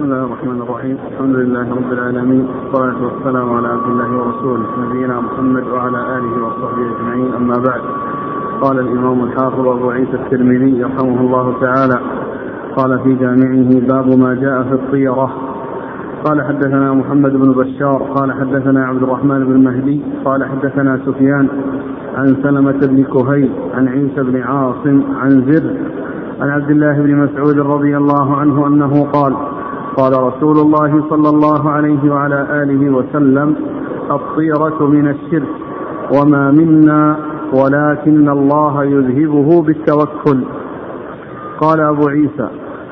بسم الله الرحمن الرحيم. الحمد لله رب العالمين. والصلاة والسلام على عبد الله ورسوله نبينا محمد وعلى آله وصحبه أجمعين. أما بعد. قال الإمام الحافظ أبو عيسى الترمذي رحمه الله تعالى قال في جامعه باب ما جاء في الطيرة. قال حدثنا محمد بن بشار. قال حدثنا عبد الرحمن بن مهدي. قال حدثنا سفيان عن سلمة بن كهيل عن عيسى بن عاصم عن زر عن عبد الله بن مسعود رضي الله عنه أنه قال قال رسول الله صلى الله عليه وعلى آله وسلم الطيرة من الشرك وما منا ولكن الله يذهبه بالتوكل. قال أبو عيسى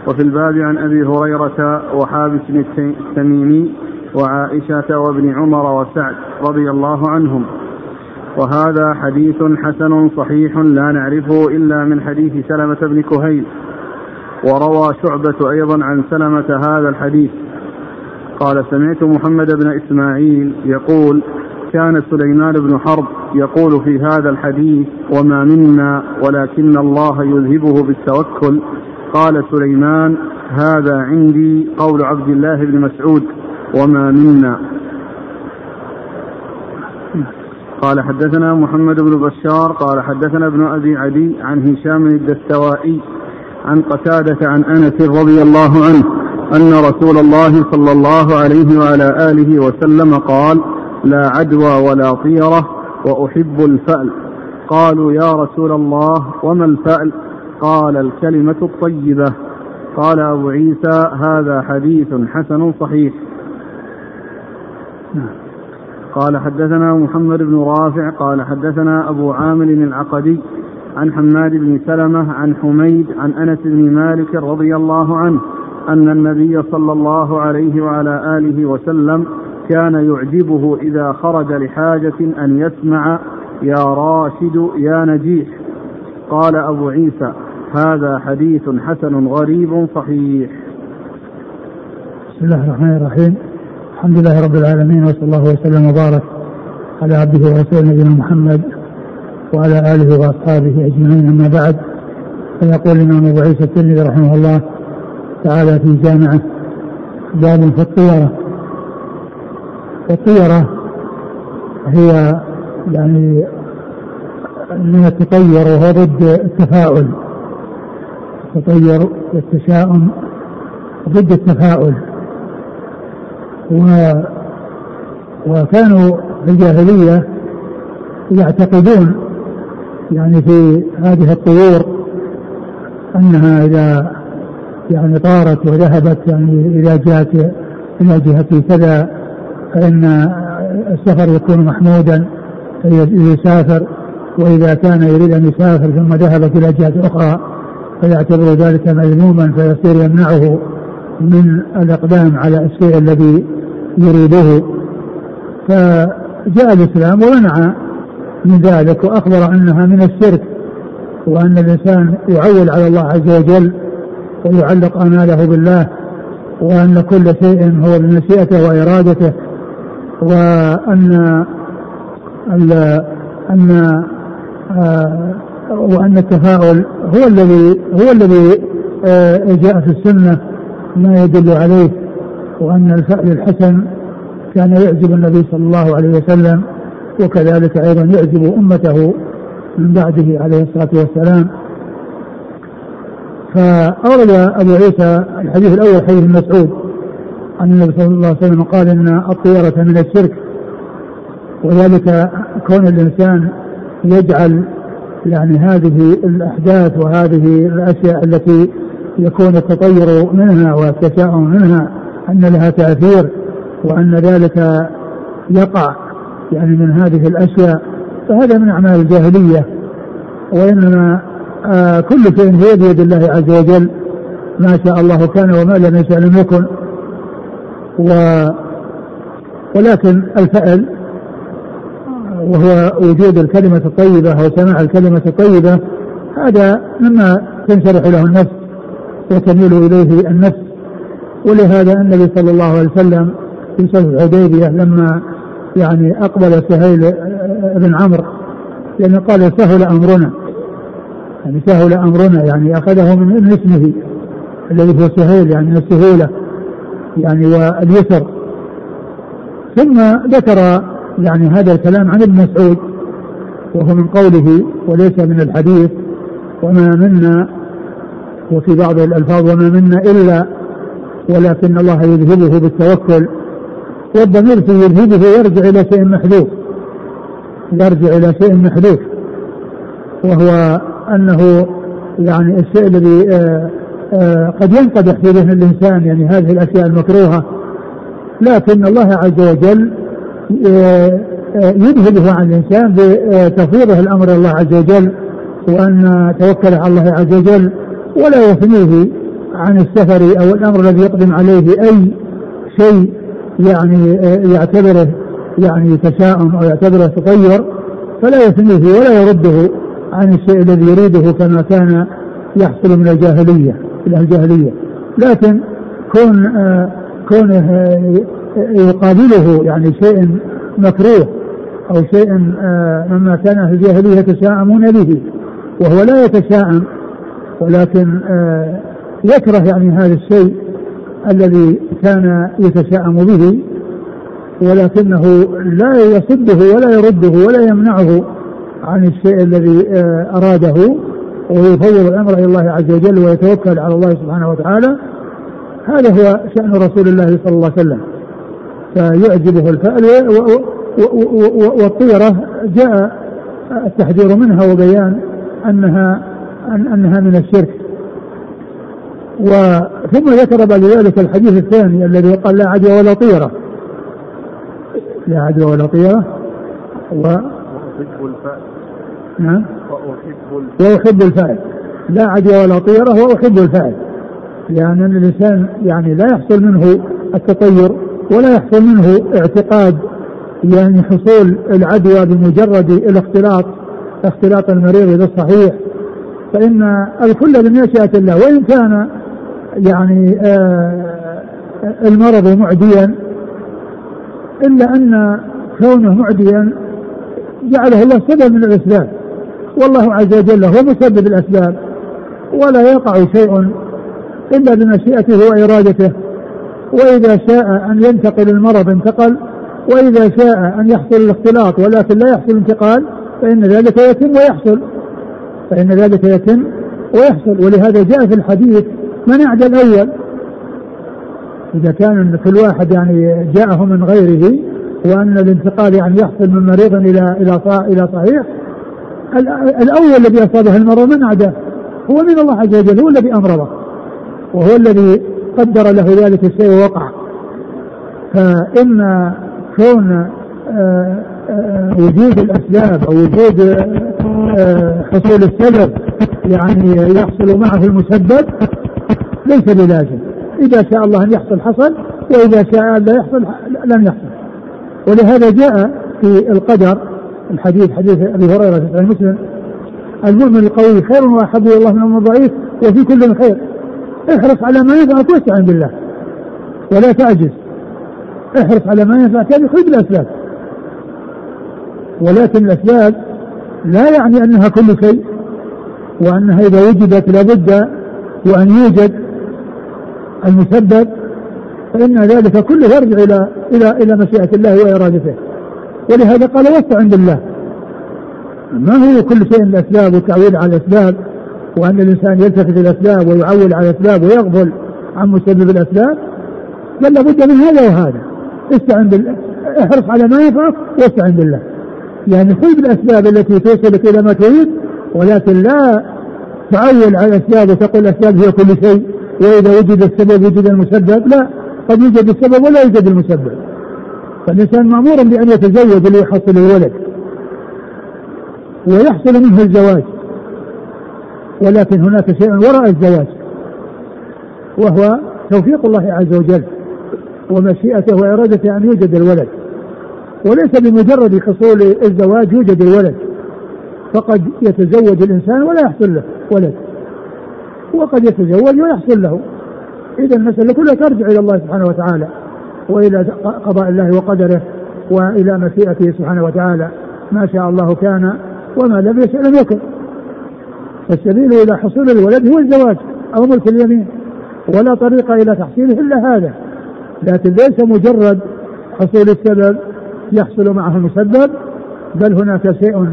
وفي الباب عن أبي هريرة وحابس بن التميمي وعائشة وابن عمر وسعد رضي الله عنهم. وهذا حديث حسن صحيح لا نعرفه إلا من حديث سلمة بن كهيل وروى شعبة أيضا عن سلمة هذا الحديث. قال سمعت محمد بن إسماعيل يقول كان سليمان بن حرب يقول في هذا الحديث وما منا ولكن الله يذهبه بالتوكل. قال سليمان هذا عندي قول عبد الله بن مسعود وما منا. قال حدثنا محمد بن بشار قال حدثنا ابن أبي عدي عن هشام الدستوائي عن قتادة عن أنس رضي الله عنه أن رسول الله صلى الله عليه وعلى آله وسلم قال لا عدوى ولا طيرة وأحب الفأل. قالوا يا رسول الله وما الفأل؟ قال الكلمة الطيبة. قال أبو عيسى هذا حديث حسن صحيح. قال حدثنا محمد بن رافع قال حدثنا أبو عامر العقدي عن حماد بن سلمة عن حميد عن أنس بن مالك رضي الله عنه أن النبي صلى الله عليه وعلى آله وسلم كان يعجبه إذا خرج لحاجة أن يسمع يا راشد يا نجيح قال أبو عيسى هذا حديث حسن غريب صحيح بسم الله الرحمن الرحيم. الحمد لله رب العالمين وصلى الله وسلم وبارك على عبده ورسوله نبينا محمد وعلى آله وأصحابه أجمعين. أما بعد فيقول الإمام أبو عيسى الترمذي رحمه الله تعالى في جامعه باب في الطيرة. والطيرة هي يعني من التطير وهو ضد التفاؤل. التطير والتشاؤم ضد التفاؤل. و وكانوا في الجاهلية يعتقدون يعني في هذه الطيور أنها إذا يعني طارت وذهبت يعني إلى جهة إلى جهة كذا فإن السفر يكون محمودا يسافر وإذا كان يريد أن يسافر ثم ذهبت إلى جهة أخرى فيعتبر ذلك مذموما فيصير يمنعه من الإقدام على الشيء الذي يريده. فجاء الإسلام ومنع من ذلك وأخبر أنها من الشرك وأن الإنسان يعول على الله عز وجل ويعلق آماله بالله وأن كل شيء هو بمشيئته وإرادته وأن أن آه، وأن التفاؤل هو الذي هو الذي آه، جاء في السنة ما يدل عليه وأن الفأل الحسن كان يعجب النبي صلى الله عليه وسلم وكذلك أيضا يعجب أمته من بعده عليه الصلاة والسلام. فأورد أبو عيسى الحديث الأول حديث مسعود أن النبي صلى الله عليه وسلم قال إن الطيرة من الشرك وذلك كون الإنسان يجعل يعني هذه الأحداث وهذه الأشياء التي يكون التطير منها والتشاؤم منها أن لها تأثير وأن ذلك يقع. يعني من هذه الأشياء فهذا من أعمال الجاهلية وإنما آه كل شيء هو بيد الله عز وجل. ما شاء الله كان وما لم يشاء لم يكن. و ولكن الفعل وهو وجود الكلمة الطيبة أو سماع الكلمة الطيبة هذا مما تنشرح له النفس وتميل إليه النفس. ولهذا النبي صلى الله عليه وسلم في صلح الحديبية لما يعني أقبل سهيل بن عمرو لأنه قال سهل أمرنا. يعني سهل أمرنا يعني أخذه من اسمه الذي هو سهيل يعني السهولة يعني واليسر. ثم ذكر يعني هذا الكلام عن ابن مسعود وهو من قوله وليس من الحديث وما منا وفي بعض الألفاظ وما منا إلا ولكن الله يذهبه بالتوكل. والضمير في يذهبه يرجع إلى شيء محذوف. يرجع إلى شيء محذوف. وهو أنه يعني الشيء الذي آه، آه، قد ينقدح في ذهن الإنسان يعني هذه الأشياء المكروهة. لكن الله عز وجل آه، يذهبه عن الإنسان بتفويضه الأمر الله عز وجل وأن توكل على الله عز وجل ولا يثنيه عن السفر أو الأمر الذي يقدم عليه أي شيء. يعني يعتبره يعني تشاؤم أو يعتبره تطير فلا يثنيه ولا يرده عن الشيء الذي يريده كما كان يحصل من الجاهلية في الجاهلية. لكن كون آه كونه آه يقابله يعني شيء مكروه أو شيء آه مما كان في الجاهلية يتشاءمون به وهو لا يتشاءم ولكن آه يكره يعني هذا الشيء الذي كان يتشاءم به ولكنه لا يصده ولا يرده ولا يمنعه عن الشيء الذي آه، أراده ويفوض الأمر إلى الله عز وجل ويتوكل على الله سبحانه وتعالى. هذا هو شأن رسول الله صلى الله عليه وسلم. فيعجبه الفأل والطيرة. جاء التحذير منها وبيان أنها أنها من الشرك. وثم ذكر بعد ذلك الحديث الثاني الذي قال لا عدوى ولا طيرة. لا عدوى ولا طيرة. و نعم وأحب الفعل لا عدوى ولا طيرة وأحب الفعل لأن الإنسان يعني لا يحصل منه التطير ولا يحصل منه اعتقاد. يعني حصول العدوى بمجرد الاختلاط اختلاط المريض بالصحيح فإن الكل بمشيئة الله وإن كان يعني آه المرض معديا إلا أن كونه معديا جعله الله سبب من الأسباب. والله عز وجل هو مسبب الأسباب ولا يقع شيء إلا بمشيئته وإرادته. وإذا شاء أن ينتقل المرض انتقل وإذا شاء أن يحصل الاختلاط ولكن لا يحصل انتقال فإن ذلك يتم ويحصل. فإن ذلك يتم ويحصل. ولهذا جاء في الحديث من أعدى الأول؟ إذا كان كل واحد يعني جاءه من غيره وأن الانتقال يعني يحصل من مريض إلى إلى إلى صحيح الأول الذي أصابه المرض من أعداه؟ هو من الله عز وجل هو الذي أمرضه وهو الذي قدر له ذلك الشيء ووقع. فإن كون آه، آه، وجود الأسباب أو وجود آه، حصول السبب يعني يحصل معه المسبب ليس بلازم. إذا شاء الله أن يحصل حصل وإذا شاء أن لا يحصل لم يحصل. ولهذا جاء في القدر الحديث حديث أبي هريرة في مسلم المؤمن القوي خير وأحب إلى الله من الضعيف وفي كل خير. احرص على ما ينفعك واستعن بالله. ولا تعجز. احرص على ما ينفعك يعني خذ الأسباب. ولكن الأسباب لا يعني أنها كل شيء وأنها إذا وجدت لابد وأن يوجد المسبب فإن ذلك كله يرجع إلى إلى إلى مشيئة الله وإرادته. ولهذا قال واستعن بالله ما هو كل شيء الأسباب والتعويل على الأسباب وأن الإنسان يلتفت الأسباب ويعول على الأسباب ويغفل عن مسبب الأسباب؟ بل لابد من هذا وهذا. استعن بالله احرص على ما ينفعك واستعن بالله. يعني خذ الأسباب التي توصلك إلى ما تريد ولكن لا تعول على الأسباب وتقول الأسباب هي كل شيء. وإذا وجد السبب وجد المسبب لا. قد يوجد السبب ولا يوجد المسبب. فالإنسان مأمور بأن يتزوج ليحصل الولد. ويحصل منه الزواج. ولكن هناك شيء وراء الزواج. وهو توفيق الله عز وجل ومشيئته وإرادته أن يوجد الولد. وليس بمجرد حصول الزواج يوجد الولد. فقد يتزوج الإنسان ولا يحصل له ولد. وقد يتزوج ويحصل له. إذا المسألة كلها ترجع إلى الله سبحانه وتعالى وإلى قضاء الله وقدره وإلى مشيئته سبحانه وتعالى. ما شاء الله كان وما لم يشاء لم يكن. فالسبيل إلى حصول الولد هو الزواج أو ملك اليمين. ولا طريق إلى تحصيله إلا هذا. لكن ليس مجرد حصول السبب يحصل معه المسبب بل هناك شيء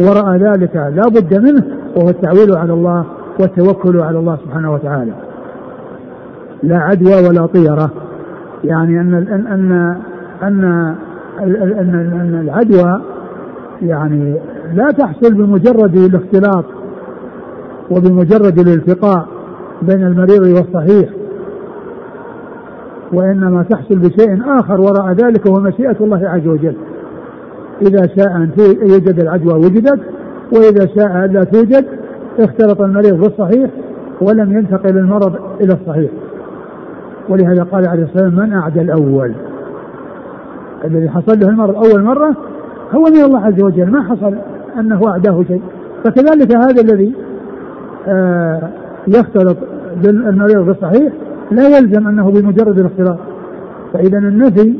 وراء ذلك لا بد منه وهو التعويل على الله والتوكل على الله سبحانه وتعالى. لا عدوى ولا طيرة. يعني أن أن أن أن, أن, العدوى يعني لا تحصل بمجرد الاختلاط وبمجرد الالتقاء بين المريض والصحيح وإنما تحصل بشيء آخر وراء ذلك وهو مشيئة الله عز وجل. إذا شاء أن يوجد العدوى وجدت وإذا شاء أن لا توجد اختلط المريض بالصحيح ولم ينتقل المرض إلى الصحيح. ولهذا قال عليه الصلاة والسلام من أعدى الأول؟ الذي حصل له المرض أول مرة هو من الله عز وجل ما حصل أنه أعداه شيء. فكذلك هذا الذي آه يختلط بالمريض بالصحيح لا يلزم أنه بمجرد الاختلاط. فإذا النفي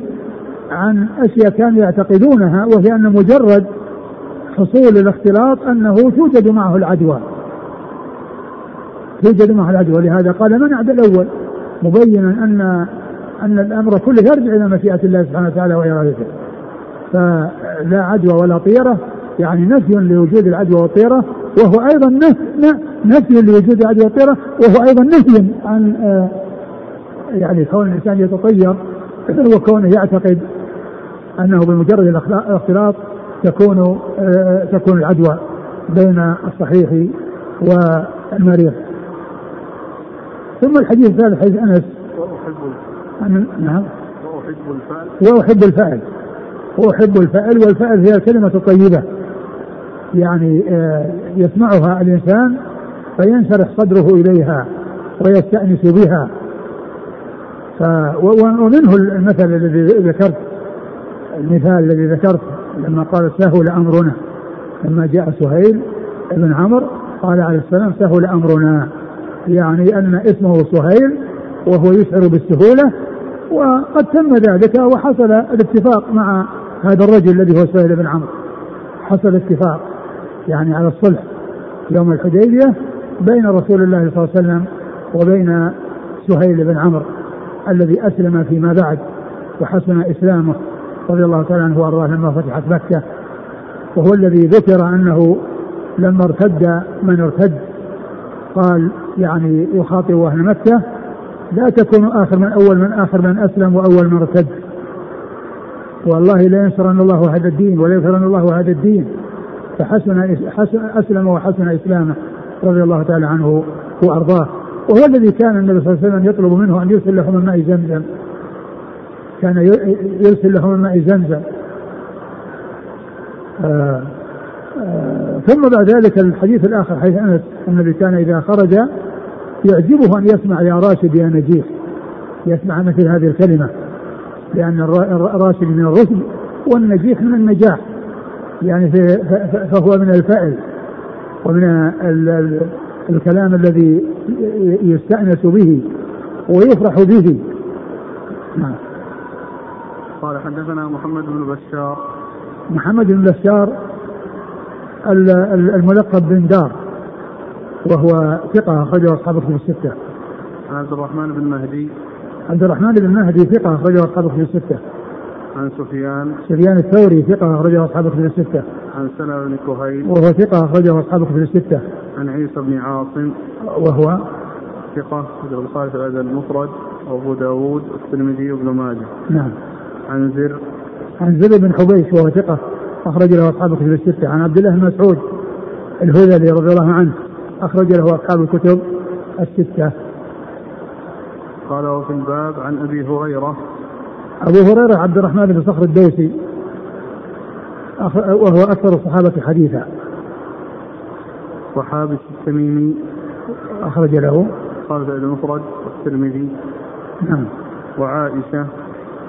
عن أشياء كانوا يعتقدونها وهي أن مجرد حصول الاختلاط أنه توجد معه العدوى. توجد معه العدوى لهذا قال من أعدى الأول؟ مبينا أن أن الأمر كله يرجع إلى مشيئة الله سبحانه وتعالى وإرادته فلا عدوى ولا طيرة يعني نفي لوجود العدوى والطيرة وهو أيضا نفي لوجود العدوى والطيرة وهو أيضا نفي عن آه، يعني كون الإنسان يتطير وكونه يعتقد أنه بمجرد الاختلاط تكون آه، تكون العدوى بين الصحيح والمريض ثم الحديث الثالث حديث أنس. وأحب نعم. وأحب الفعل وأحب الفعل وأحب الفعل والفعل هي الكلمة الطيبة يعني آه، يسمعها الإنسان فينشرح صدره إليها ويستأنس بها. ف ومنه المثل الذي ذكرت المثال الذي ذكرت لما قال سهل أمرنا لما جاء سهيل بن عمرو قال عليه السلام سهل أمرنا. يعني أن اسمه سهيل وهو يشعر بالسهولة وقد تم ذلك وحصل الاتفاق مع هذا الرجل الذي هو سهيل بن عمرو. حصل اتفاق يعني على الصلح يوم الحديبية بين رسول الله صلى الله عليه وسلم وبين سهيل بن عمرو الذي أسلم فيما بعد وحسن إسلامه رضي الله تعالى عنه وأرضاه لما فتحت مكة. وهو الذي ذكر أنه لما ارتد من ارتد قال يعني يخاطب أهل مكة لا تكونوا آخر من أول من آخر من أسلم وأول من ارتد. والله لا ينصرن الله هذا الدين ولا ينصرن الله هذا الدين. فحسن حسن أسلم وحسن إسلامه رضي الله تعالى عنه وأرضاه. وهو الذي كان النبي صلى الله عليه وسلم يطلب منه أن يرسل له من ماء زمزم. كان يرسل له من ماء زمزم. آه. ثم بعد ذلك الحديث الآخر حيث أنس النبي كان إذا خرج يعجبه أن يسمع يا راشد يا نجيح يسمع مثل هذه الكلمة لأن الراشد من الرشد والنجيح من النجاح يعني فهو من الفعل ومن الكلام الذي يستأنس به ويفرح به. قال حدثنا محمد بن بشار. محمد بن بشار الملقب بن دار وهو ثقة أخرجه أصحاب الكتب الستة. عن عبد الرحمن بن مهدي عبد الرحمن بن مهدي ثقة أخرجه أصحاب الكتب الستة. عن سفيان سفيان الثوري ثقة أخرجه أصحاب الكتب الستة. عن سلمة بن كهيل وهو ثقة أخرجه أصحاب الكتب الستة. عن عيسى بن عاصم وهو ثقة أخرجه البخاري في الأدب المفرد وأبو داود والترمذي وابن ماجه. نعم. عن زر عن زر بن حبيش وهو ثقة أخرج له أصحاب الكتب الستة. عن عبد الله بن مسعود الهذلي رضي الله عنه أخرج له أصحاب الكتب الستة. قال وفي الباب عن أبي هريرة. أبو هريرة عبد الرحمن بن صخر الدوسي. وهو أكثر الصحابة حديثا. وحابس التميمي. أخرج له. قال في المفرد والترمذي. نعم. وعائشة.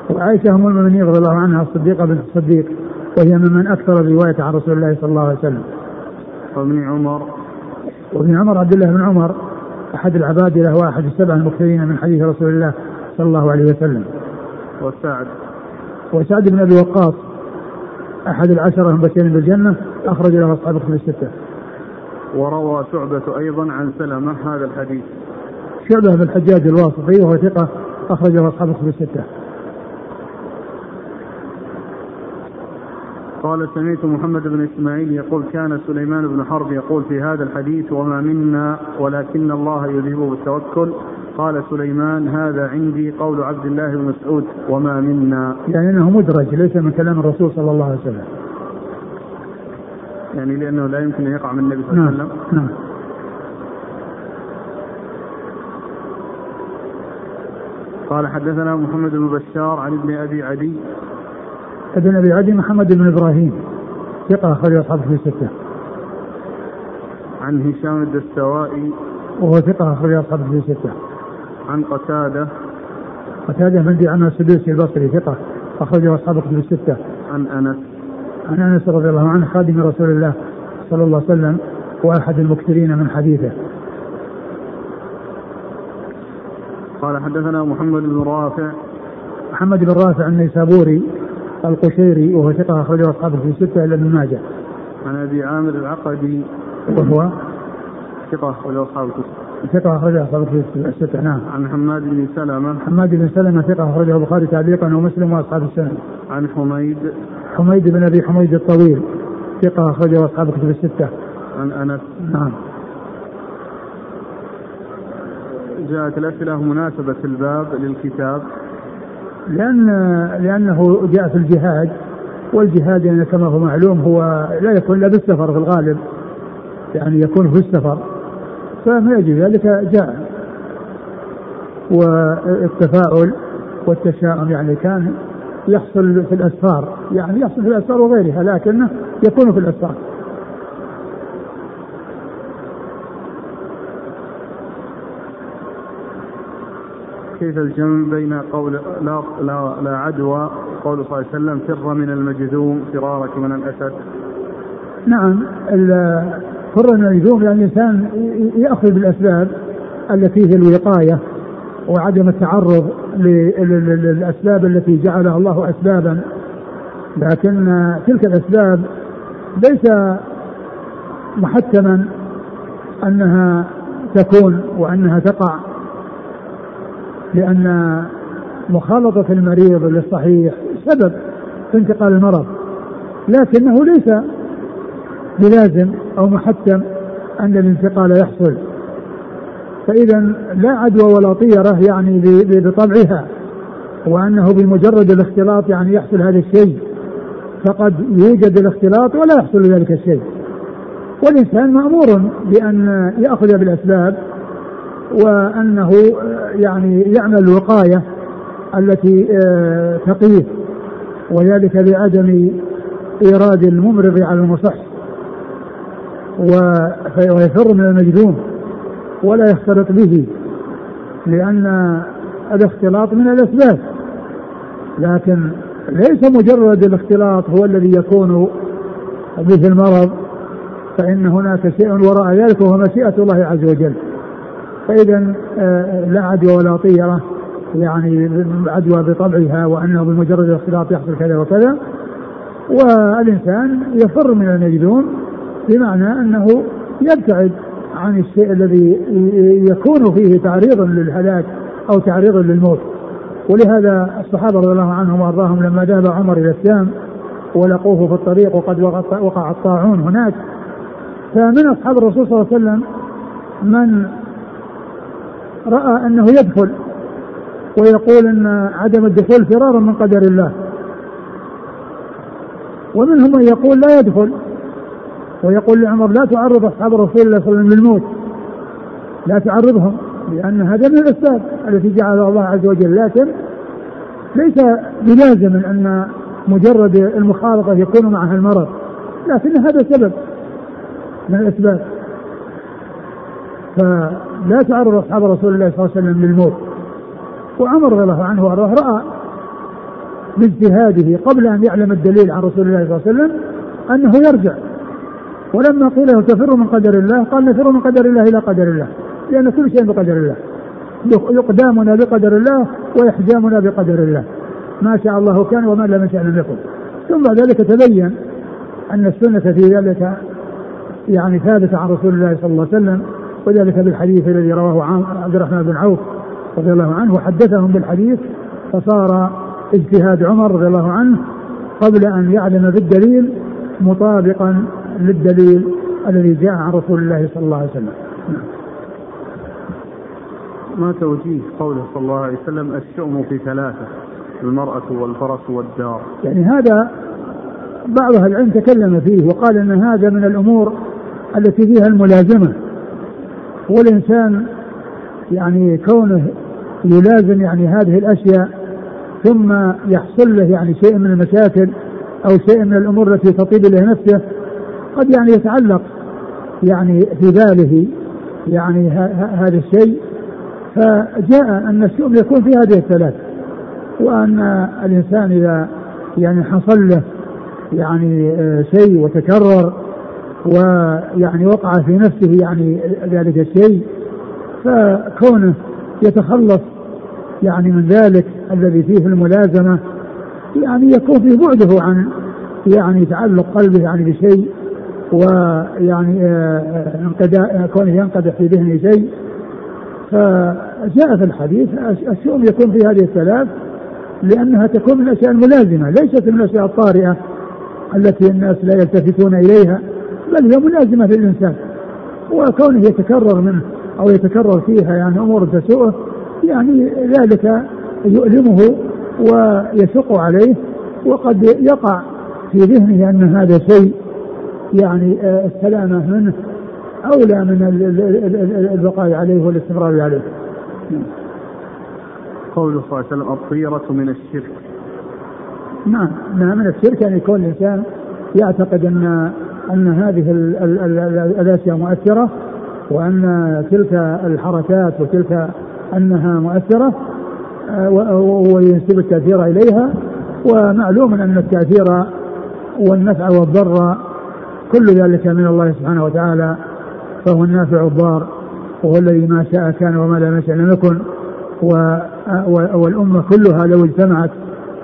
وعائشة أم المؤمنين رضي الله عنها الصديقة بنت الصديق. وهي ممن أكثر الرواية عن رسول الله صلى الله عليه وسلم وابن عمر وابن عمر عبد الله بن عمر أحد العبادلة وأحد السبع المكثرين من حديث رسول الله صلى الله عليه وسلم وسعد وسعد بن أبي وقاص أحد العشرة المبشرين بالجنة أخرج له أصحاب الكتب الستة. وروى شعبة أيضا عن سلمة هذا الحديث. شعبة بن الحجاج الواسطي وهو ثقة أخرجه أصحاب الكتب الستة. قال سمعت محمد بن إسماعيل يقول كان سليمان بن حرب يقول في هذا الحديث وما منا ولكن الله يذهب بالتوكل. قال سليمان هذا عندي قول عبد الله بن مسعود وما منا. يعني إنه مدرج ليس من كلام الرسول صلى الله عليه وسلم. يعني لأنه لا يمكن أن يقع من النبي صلى الله عليه نعم وسلم. نعم. قال حدثنا محمد بن بشار عن ابن أبي عدي ابن أبي عدي محمد بن إبراهيم ثقة أخرج أصحابه في الستة. عن هشام الدستوائي وهو ثقة أخرج أصحابه في الستة. عن قتادة قتادة بن عن السدوسي البصري ثقة أخرجه أصحابه في الستة. عن أنس عن أنس رضي الله عنه خادم رسول الله صلى الله عليه وسلم وأحد المكثرين من حديثه. قال حدثنا محمد بن رافع محمد بن رافع النيسابوري القشيري وهو ثقة أخرجه أصحابه في الستة إلا ابن ماجه. عن أبي عامر العقدي وهو ثقة أخرجه أصحاب الكتب ثقة أخرجه أصحابه في الستة نعم. عن حماد بن سلمة حماد بن سلمة ثقة أخرجه البخاري تعليقا ومسلم وأصحاب السنة. عن حميد حميد بن أبي حميد الطويل ثقة أخرجه أصحاب الكتب الستة. عن أنس نعم. جاءت الأسئلة مناسبة الباب للكتاب لأن لأنه جاء في الجهاد والجهاد يعني كما هو معلوم هو لا يكون إلا بالسفر في الغالب يعني يكون في السفر فما يجب ذلك جاء. والتفاؤل والتشاؤم يعني كان يحصل في الأسفار يعني يحصل في الأسفار وغيرها لكنه يكون في الأسفار. كيف الجمع بين قول لا لا, لا عدوى قول صلى الله عليه وسلم فر من المجذوم فرارك من الأسد؟ نعم فر من المجذوم يعني الإنسان يأخذ بالأسباب التي هي الوقاية وعدم التعرض للأسباب التي جعلها الله اسبابا. لكن تلك الأسباب ليس محتما أنها تكون وأنها تقع. لأن مخالطة المريض للصحيح سبب في انتقال المرض لكنه ليس بلازم أو محتم أن الانتقال يحصل. فإذا لا عدوى ولا طيرة يعني بطبعها وأنه بمجرد الاختلاط يعني يحصل هذا الشيء. فقد يوجد الاختلاط ولا يحصل ذلك الشيء. والإنسان مأمور بأن يأخذ بالأسباب وأنه يعني يعمل الوقاية التي آه، تقيه وذلك بعدم إيراد الممرض على المصح ويفر من المجذوم ولا يختلط به لأن الاختلاط من الأسباب. لكن ليس مجرد الاختلاط هو الذي يكون به المرض فإن هناك شيء وراء ذلك وهو مشيئة الله عز وجل. فإذا آه، لا عدوى ولا طيرة يعني عدوى بطبعها وأنه بمجرد الاختلاط يحصل كذا وكذا. والإنسان يفر من المجذوم بمعنى أنه يبتعد عن الشيء الذي يكون فيه تعريضا للهلاك أو تعريضا للموت. ولهذا الصحابة رضي الله عنهم وأرضاهم لما ذهب عمر إلى الشام ولقوه في الطريق وقد وقع الطاعون هناك فمن أصحاب الرسول صلى الله عليه وسلم من رأى أنه يدخل ويقول أن عدم الدخول فرارا من قدر الله. ومنهم من يقول لا يدخل. ويقول لعمر لا تعرض أصحاب رسول الله صلى الله عليه وسلم للموت. لا تعرضهم لأن هذا من الأسباب التي جعلها الله عز وجل. لكن ليس بلازم أن مجرد المخالطة يكون معها المرض لكن هذا سبب من الأسباب. فلا تعرض أصحاب رسول الله صلى الله عليه وسلم للموت. وعمر رضي الله عنه وأرضاه رأى باجتهاده قبل أن يعلم الدليل عن رسول الله صلى الله عليه وسلم أنه يرجع. ولما قيل له تفر من قدر الله؟ قال نفر من قدر الله إلى قدر الله لأن كل شيء بقدر الله. يقدامنا بقدر الله ويحجامنا بقدر الله. ما شاء الله كان وما لم يشاء لم يكن. ثم بعد ذلك تبين أن السنة في ذلك يعني ثابتة عن رسول الله صلى الله عليه وسلم. وذلك بالحديث الذي رواه عبد الرحمن بن عوف رضي الله عنه وحدثهم بالحديث فصار اجتهاد عمر رضي الله عنه قبل أن يعلم بالدليل مطابقا للدليل الذي جاء عن رسول الله صلى الله عليه وسلم. ما توجيه قوله صلى الله عليه وسلم؟ الشؤم في ثلاثة المرأة والفرس والدار. يعني هذا بعض أهل العلم تكلم فيه وقال أن هذا من الأمور التي فيها الملازمة. والإنسان يعني كونه يلازم يعني هذه الأشياء ثم يحصل له يعني شيء من المشاكل أو شيء من الأمور التي تطيب إليه نفسه قد يعني يتعلق يعني في باله يعني هذا الشيء. فجاء أن الشؤم يكون في هذه الثلاث وأن الإنسان إذا يعني حصل له يعني آه، شيء وتكرر ويعني وقع في نفسه يعني ذلك الشيء فكونه يتخلص يعني من ذلك الذي فيه الملازمة يعني يكون فيه بعده عن يعني تعلق قلبه يعني بشيء ويعني آه، آه، انقداء كونه ينقدح في ذهنه شيء. فجاء في الحديث الشؤم يكون في هذه الثلاث لأنها تكون من الأشياء الملازمة ليست من الأشياء الطارئة التي الناس لا يلتفتون إليها. بل هي ملازمة للإنسان. وكونه يتكرر منه أو يتكرر فيها يعني أمور تسوءه يعني ذلك يؤلمه ويشق عليه وقد يقع في ذهنه أن هذا شيء يعني آه، السلامة منه أولى من البقاء عليه والاستمرار عليه. قوله صلى الله عليه وسلم الطيرة من الشرك. نعم نعم من الشرك أن يكون الإنسان يعتقد أن أن هذه الأشياء مؤثرة وأن تلك الحركات وتلك أنها مؤثرة آه، وينسب التأثير إليها. ومعلوم أن التأثير والنفع والضر كل ذلك من الله سبحانه وتعالى فهو النافع الضار وهو الذي ما شاء كان وما لم يشاء لم يكن. والأمة كلها لو اجتمعت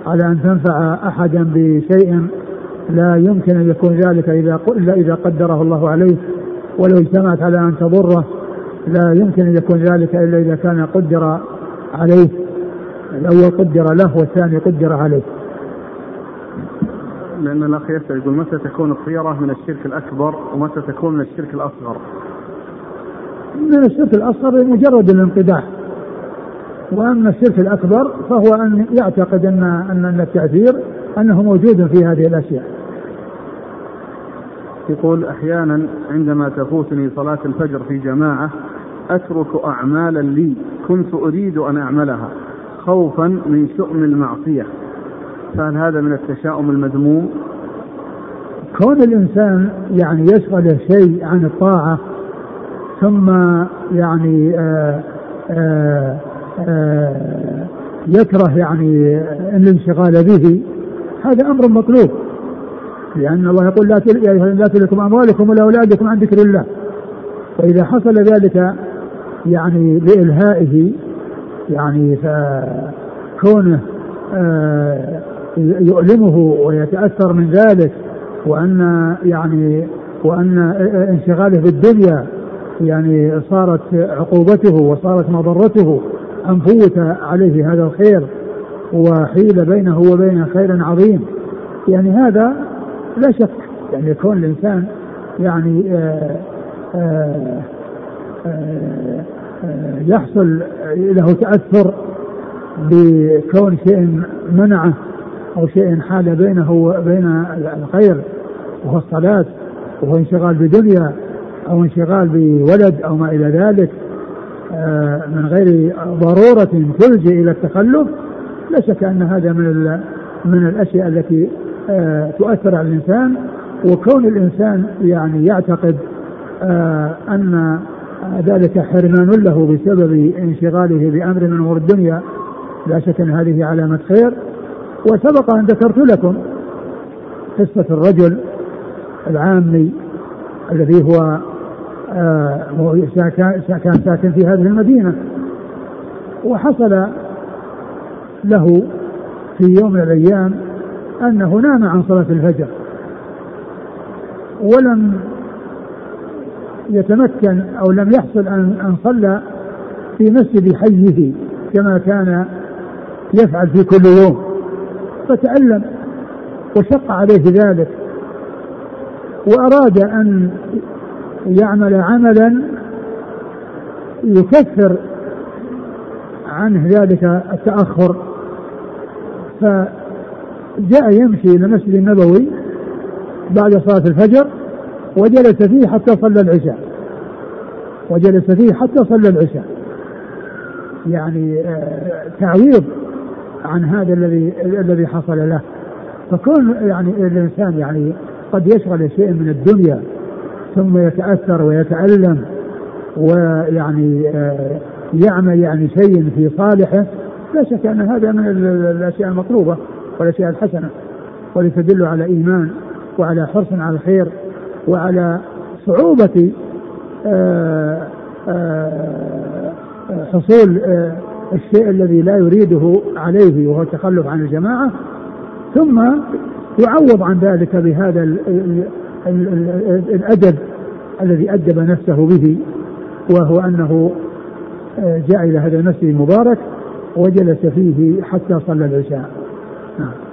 على أن تنفع أحدا بشيء لا يمكن أن يكون ذلك إذا إلا إذا قدره الله عليه ولو اجتمعت على أن تضره لا يمكن أن يكون ذلك إلا إذا كان قدر عليه الأول قدر له والثاني قدر عليه لأن الأخ يسأل يقول متى تكون الطيرة من الشرك الأكبر ومتى تكون من الشرك الأصغر؟ من الشرك الأصغر مجرد الانقداح وأما الشرك الأكبر فهو أن يعتقد ان أن التاثير أنه موجود في هذه الأشياء. يقول أحيانا عندما تفوتني صلاة الفجر في جماعة أترك أعمالا لي كنت أريد أن أعملها خوفا من شؤم المعصية. فهل هذا من التشاؤم المذموم؟ كون الإنسان يعني يشغل شيء عن الطاعة ثم يعني آآ آآ آه، يكره يعني الانشغال به هذا أمر مطلوب لأن الله يقول لا لا تلكم أموالكم ولا أولادكم عن ذكر الله. فإذا حصل ذلك يعني بإلهائه يعني فكونه آه، يؤلمه ويتأثر من ذلك وأن يعني وأن انشغاله بالدنيا يعني صارت عقوبته وصارت مضرته أن فوت عليه هذا الخير وحيل بينه وبين خير عظيم. يعني هذا لا شك. يعني يكون الإنسان يعني آآ آآ آآ يحصل له تأثر بكون شيء منعه أو شيء حال بينه وبين الخير وهو الصلاة وهو انشغال بدنيا أو انشغال بولد أو ما إلى ذلك آه، من غير ضرورة تلجئ إلى التخلف لا شك أن هذا من من الأشياء التي آه، تؤثر على الإنسان وكون الإنسان يعني يعتقد آه، أن ذلك حرمان له بسبب انشغاله بأمر من أمور الدنيا لا شك أن هذه علامة خير. وسبق أن ذكرت لكم قصة الرجل العامي الذي هو آه كان ساكن في هذه المدينة. وحصل له في يوم من الأيام أنه نام عن صلاة الفجر. ولم يتمكن أو لم يحصل أن صلى في مسجد حيه كما كان يفعل في كل يوم. فتألم وشق عليه ذلك. وأراد أن يعمل عملا يكفر عنه ذلك التأخر. فجاء يمشي إلى المسجد النبوي بعد صلاة الفجر وجلس فيه حتى صلى العشاء. وجلس فيه حتى صلى العشاء. يعني آه، تعويض عن هذا الذي الذي حصل له. فكون يعني الإنسان يعني قد يشغل شيء من الدنيا ثم يتأثر ويتألم ويعني آه، يعمل يعني شيء في صالحه لا شك أن هذا من الأشياء المطلوبة. والاشياء الحسنه ولتدل على إيمان وعلى حرص على الخير وعلى صعوبة آه، آه، حصول الشيء الذي لا يريده عليه وهو التخلف عن الجماعة ثم يعوض عن ذلك بهذا الأدب الذي أدب نفسه به وهو أنه آه، جاء إلى هذا المسجد المبارك وجلس فيه حتى صلى العشاء نعم آه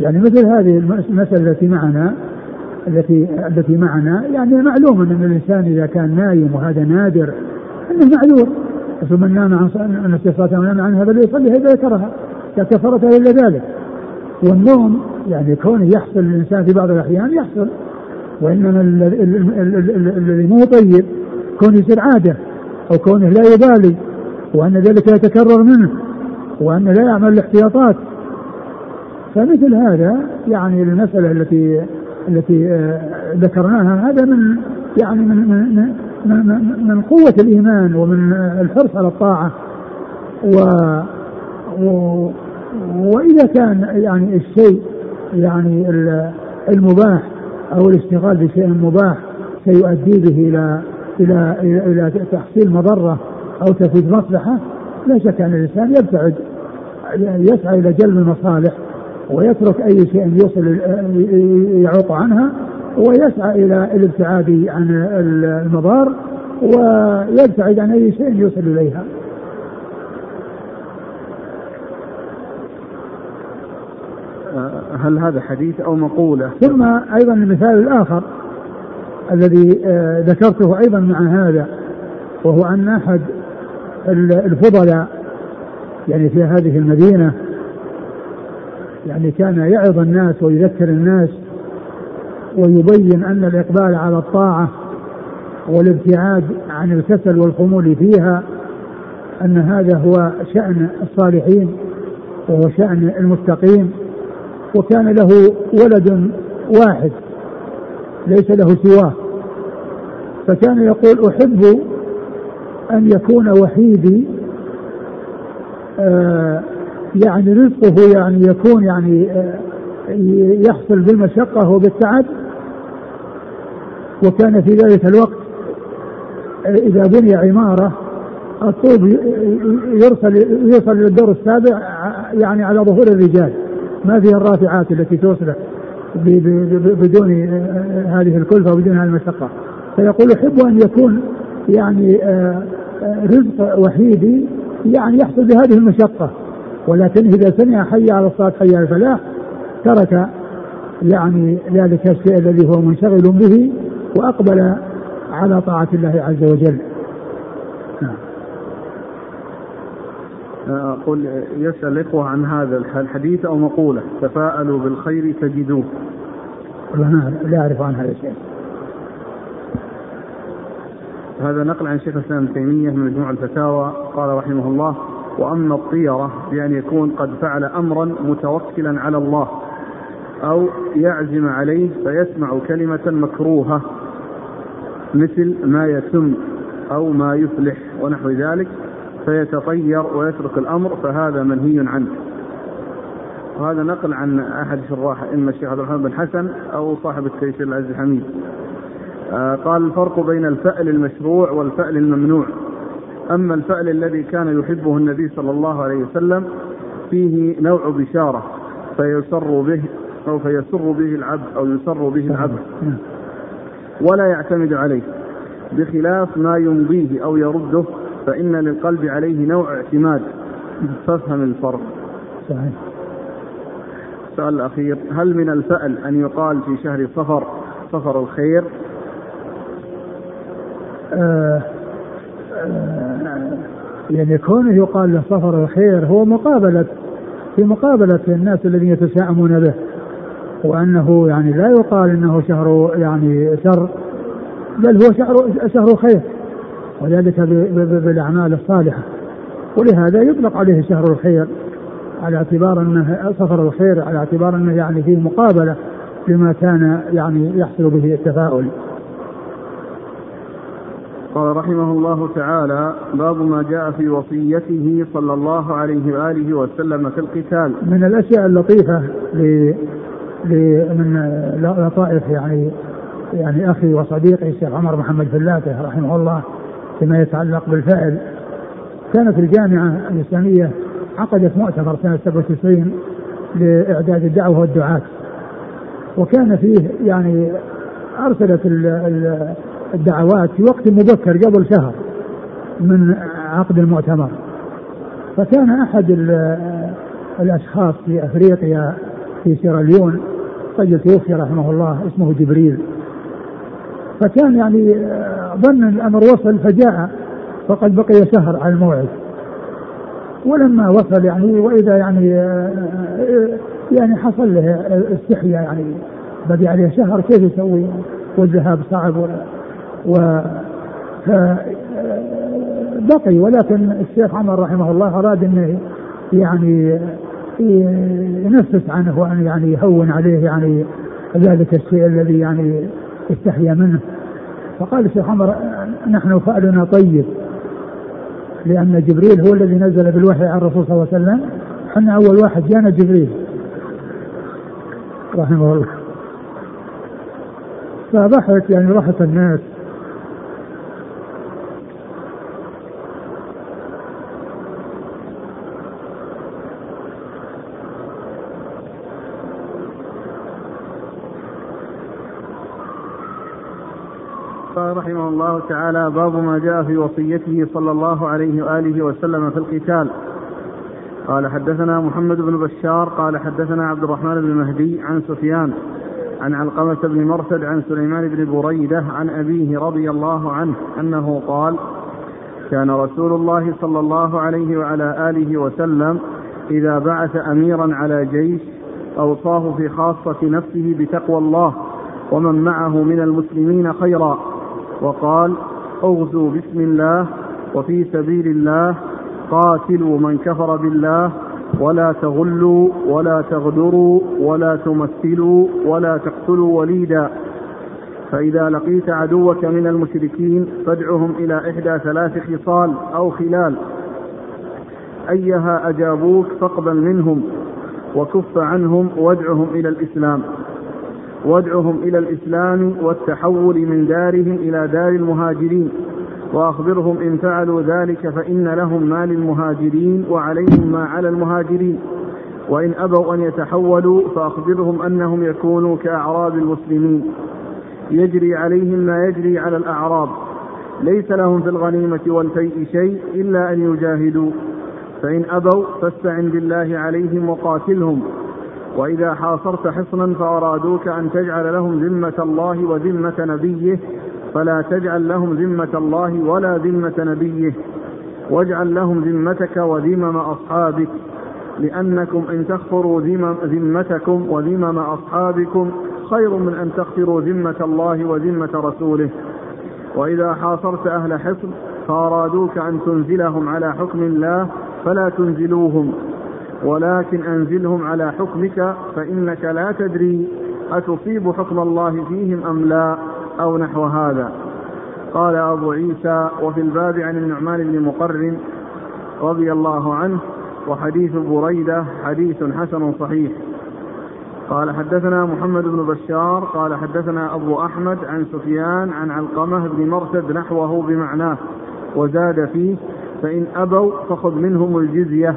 يعني مثل هذه المسألة التي معنا التي التي معنا يعني معلوم أن الإنسان إذا كان نايم وهذا نادر أنه معذور. من نام عن نفسه صلاة ونام عنها فليصلي اذا ذكرها كفرت إلا ذلك. والنوم يعني كونه يحصل للانسان في بعض الأحيان يحصل. وإنما الذي مو طيب كونه يصير عادة أو كونه لا يبالي. وأن ذلك يتكرر منه وأن لا يعمل الاحتياطات. فمثل هذا يعني المسألة التي التي آه، ذكرناها هذا من يعني من من من, من قوة الإيمان ومن الحرص على الطاعة. و, وإذا كان يعني الشيء يعني المباح أو الاشتغال بشيء مباح سيؤدي به إلى إلى, إلى تحصيل مضرة. أو تفيد مصلحة لا شك أن الإنسان يبتعد يسعى إلى جلب المصالح ويترك أي شيء يوصل يعوق عنها ويسعى إلى الابتعاد عن المضار ويبتعد عن أي شيء يوصل إليها. هل هذا حديث أو مقولة؟ ثم أيضا المثال الآخر الذي آه، ذكرته أيضا مع هذا وهو أن أحد الفضلاء يعني في هذه المدينة يعني كان يعظ الناس ويذكر الناس ويبين أن الإقبال على الطاعة والابتعاد عن الكسل والخمول فيها أن هذا هو شأن الصالحين وهو شأن المتقين وكان له ولد واحد ليس له سواه. فكان يقول أحب أن يكون وحيدي آه يعني رزقه يعني يكون يعني آه، يحصل بالمشقة وبالتعب. وكان في ذلك الوقت آه، إذا بني عمارة الطوب يرسل يوصل إلى الدور السابع يعني على ظهور الرجال. ما فيها الرافعات التي توصل بدون آه، هذه الكلفة وبدون هذه المشقة. فيقول أحب أن يكون يعني رزق وحيدي يعني يحصل بهذه المشقة. ولكن إذا سمع حي على الصلاة حي على الفلاح ترك يعني ذلك الشيء الذي هو منشغل به وأقبل على طاعة الله عز وجل. نعم. أقول يسأل الإخوة عن هذا الحديث أو مقولة تفاءلوا بالخير تجدوه. لا أعرف عن هذا الشيء. هذا نقل عن شيخ الإسلام ابن تيمية من مجموع الفتاوى قال رحمه الله وأما الطيرة بأن يكون قد فعل أمرا متوكلا على الله أو يعزم عليه فيسمع كلمة مكروهة مثل ما يسم أو ما يفلح ونحو ذلك فيتطير ويترك الأمر فهذا منهي عنه. وهذا نقل عن أحد شراح إما الشيخ عبد الرحمن بن حسن أو صاحب التيسير العزيز الحميد قال الفرق بين الفأل المشروع والفأل الممنوع. أما الفأل الذي كان يحبه النبي صلى الله عليه وسلم فيه نوع بشارة فيسر به أو فيسر به العبد أو يسر به العبد. ولا يعتمد عليه بخلاف ما يمضيه أو يرده فإن للقلب عليه نوع اعتماد. فافهم الفرق. صحيح. السؤال الأخير هل من الفأل أن يقال في شهر صفر صفر الخير؟ آه آه يعني كونه يقال له صفر الخير هو مقابلة في مقابلة الناس الذين يتشائمون به وأنه يعني لا يقال أنه شهر يعني شر بل هو شهر شهر خير وذلك بالأعمال الصالحة ولهذا يطلق عليه شهر الخير على اعتبار أنه صفر الخير على اعتبار أنه يعني فيه مقابلة لما كان يعني يحصل به التفاؤل. قال رحمه الله تعالى باب ما جاء في وصيته صلى الله عليه وآله وسلم في القتال. من الأشياء اللطيفة ل من لطائف يعني يعني أخي وصديقي الشيخ عمر محمد فلاته رحمه الله فيما يتعلق بالفعل كانت الجامعة الإسلامية عقدت مؤتمر سنة 97 لإعداد الدعوة والدعاة وكان فيه يعني أرسلت الدعوات في وقت مبكر قبل شهر من عقد المؤتمر. فكان أحد الأشخاص في أفريقيا في سيراليون رجل توفي رحمه الله اسمه جبريل. فكان يعني ظن الأمر وصل فجاء فقد بقي شهر على الموعد. ولما وصل يعني وإذا يعني يعني حصل له استحياء يعني بقي عليه شهر كيف يسوي؟ والذهاب صعب و بقي. ولكن الشيخ عمر رحمه الله أراد إنه يعني ينفس عنه وأن يعني يهون عليه يعني ذلك الشيء الذي يعني استحيا منه. فقال الشيخ عمر نحن فعلنا طيب لأن جبريل هو الذي نزل بالوحي على الرسول صلى الله عليه وسلم. إحنا أول واحد جانا جبريل رحمه الله. فضحك يعني ضحك الناس قال رحمه الله تعالى باب ما جاء في وصيته صلى الله عليه واله وسلم في القتال. قال حدثنا محمد بن بشار قال حدثنا عبد الرحمن بن مهدي عن سفيان عن علقمة بن مرثد عن سليمان بن بريدة عن أبيه رضي الله عنه أنه قال كان رسول الله صلى الله عليه وعلى آله وسلم إذا بعث أميرا على جيش أوصاه في خاصة نفسه بتقوى الله ومن معه من المسلمين خيرا وقال اغزوا بسم الله وفي سبيل الله قاتلوا من كفر بالله ولا تغلوا ولا تغدروا ولا تمثلوا ولا تقتلوا وليدا. فإذا لقيت عدوك من المشركين فادعهم إلى إحدى ثلاث خصال أو خلال. أيها أجابوك فاقبل منهم وكف عنهم وادعهم إلى الإسلام. وادعهم إلى الإسلام والتحول من دارهم إلى دار المهاجرين. وأخبرهم إن فعلوا ذلك فإن لهم ما للمهاجرين وعليهم ما على المهاجرين. وإن أبوا أن يتحولوا فأخبرهم أنهم يكونوا كأعراب المسلمين. يجري عليهم ما يجري على الأعراب. ليس لهم في الغنيمة والفيء شيء إلا أن يجاهدوا. فإن أبوا فاستعن بالله عليهم وقاتلهم. وإذا حاصرت حصنا فأرادوك أن تجعل لهم ذمة الله وذمة نبيه فلا تجعل لهم ذمة الله ولا ذمة نبيه. واجعل لهم ذمتك وذمم أصحابك لأنكم إن تخفروا ذمتكم وذمم أصحابكم خير من أن تخفروا ذمة الله وذمة رسوله. وإذا حاصرت أهل حصن فأرادوك أن تنزلهم على حكم الله فلا تنزلوهم. ولكن أنزلهم على حكمك فإنك لا تدري أتصيب حكم الله فيهم أم لا أو نحو هذا. قال أبو عيسى وفي الباب عن النعمان بن مقرن رضي الله عنه وحديث بريدة حديث حسن صحيح. قال حدثنا محمد بن بشار قال حدثنا أبو أحمد عن سفيان عن علقمة بن مرثد نحوه بمعناه وزاد فيه فإن أبوا فخذ منهم الجزية.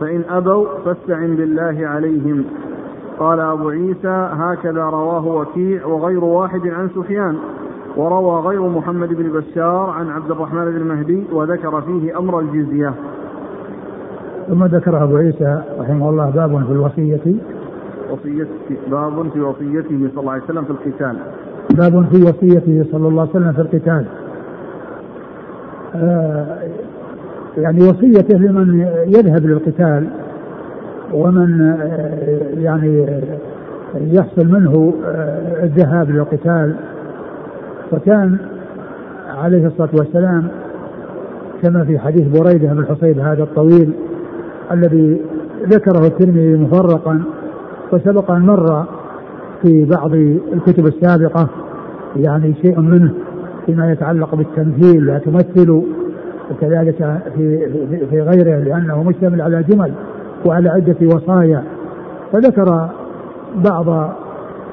فإن أبوا فاستعن بالله عليهم. قال أبو عيسى هكذا رواه وكيع وغير واحد عن سفيان وروى غير محمد بن بشار عن عبد الرحمن بن مهدي وذكر فيه أمر الجزية. ثم ذكر أبو عيسى رحمه الله باب في الوصية. وصية باب في وصيته صلى الله عليه وسلم في القتال. باب في وصيته صلى الله عليه وسلم في القتال. آه يعني وصيته لمن يذهب للقتال ومن آه يعني يحصل منه آه الذهاب للقتال. فكان عليه الصلاة والسلام كما في حديث بريدة بن الحصيب هذا الطويل الذي ذكره الترمذي مفرقا وسبق أن مر في بعض الكتب السابقة يعني شيء منه فيما يتعلق بالتمثيل لا تمثل وكذلك في في غيره لأنه مشتمل على جمل وعلى عدة وصايا. فذكر بعض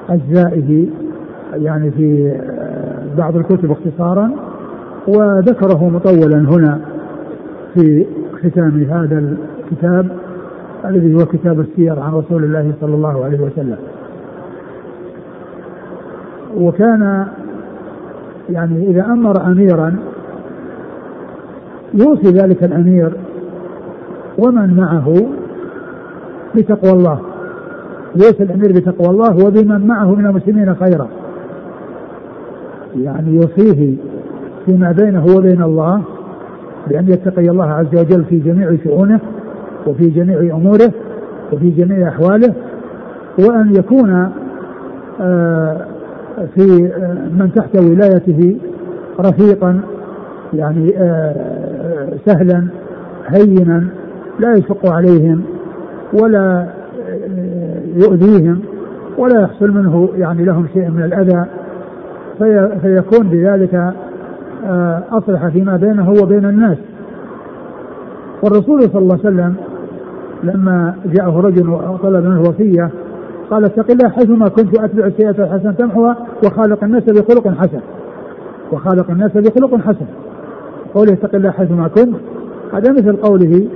أجزائه يعني في بعض الكتب اختصارا وذكره مطولا هنا في ختام هذا الكتاب الذي هو كتاب السير عن رسول الله صلى الله عليه وسلم. وكان يعني إذا أمر أميرا يوصي ذلك الأمير ومن معه بتقوى الله. يوصي الأمير بتقوى الله وبمن معه من المسلمين خيرا. يعني يوصيه فيما بينه وبين الله بأن يتقي الله عز وجل في جميع شؤونه وفي جميع أموره وفي جميع أحواله وأن يكون آه، في آه، من تحت ولايته رفيقا يعني آه، سهلا هينا لا يشق عليهم ولا يؤذيهم ولا يحصل منه يعني لهم شيء من الأذى. في فيكون بذلك أصلح فيما بينه وبين الناس. والرسول صلى الله عليه وسلم لما جاءه رجل وطلب منه وصية قال اتق الله حيثما كنت أتبع السيئة الحسنة تمحوها وخالق الناس بخلق حسن. وخالق الناس بخلق حسن. قوله اتق الله حيثما كنت هذا مثل قوله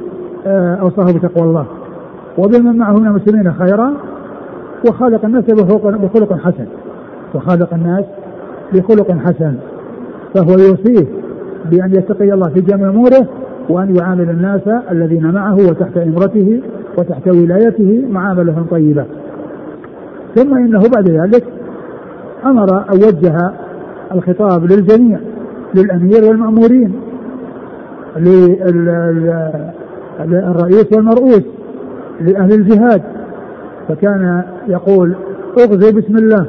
آه، أوصاه بتقوى الله. وبمن معه من المسلمين خيرا وخالق الناس بخلق حسن. وخالق الناس بخلق حسن. فهو يوصيه بأن يتقي الله في جميع أموره وأن يعامل الناس الذين معه وتحت إمرته وتحت ولايته معاملة طيبة. ثم إنه بعد ذلك أمر أن وجه الخطاب للجميع. للأمير والمأمورين للرئيس والمرؤوس لأهل الجهاد. فكان يقول اغزي بسم الله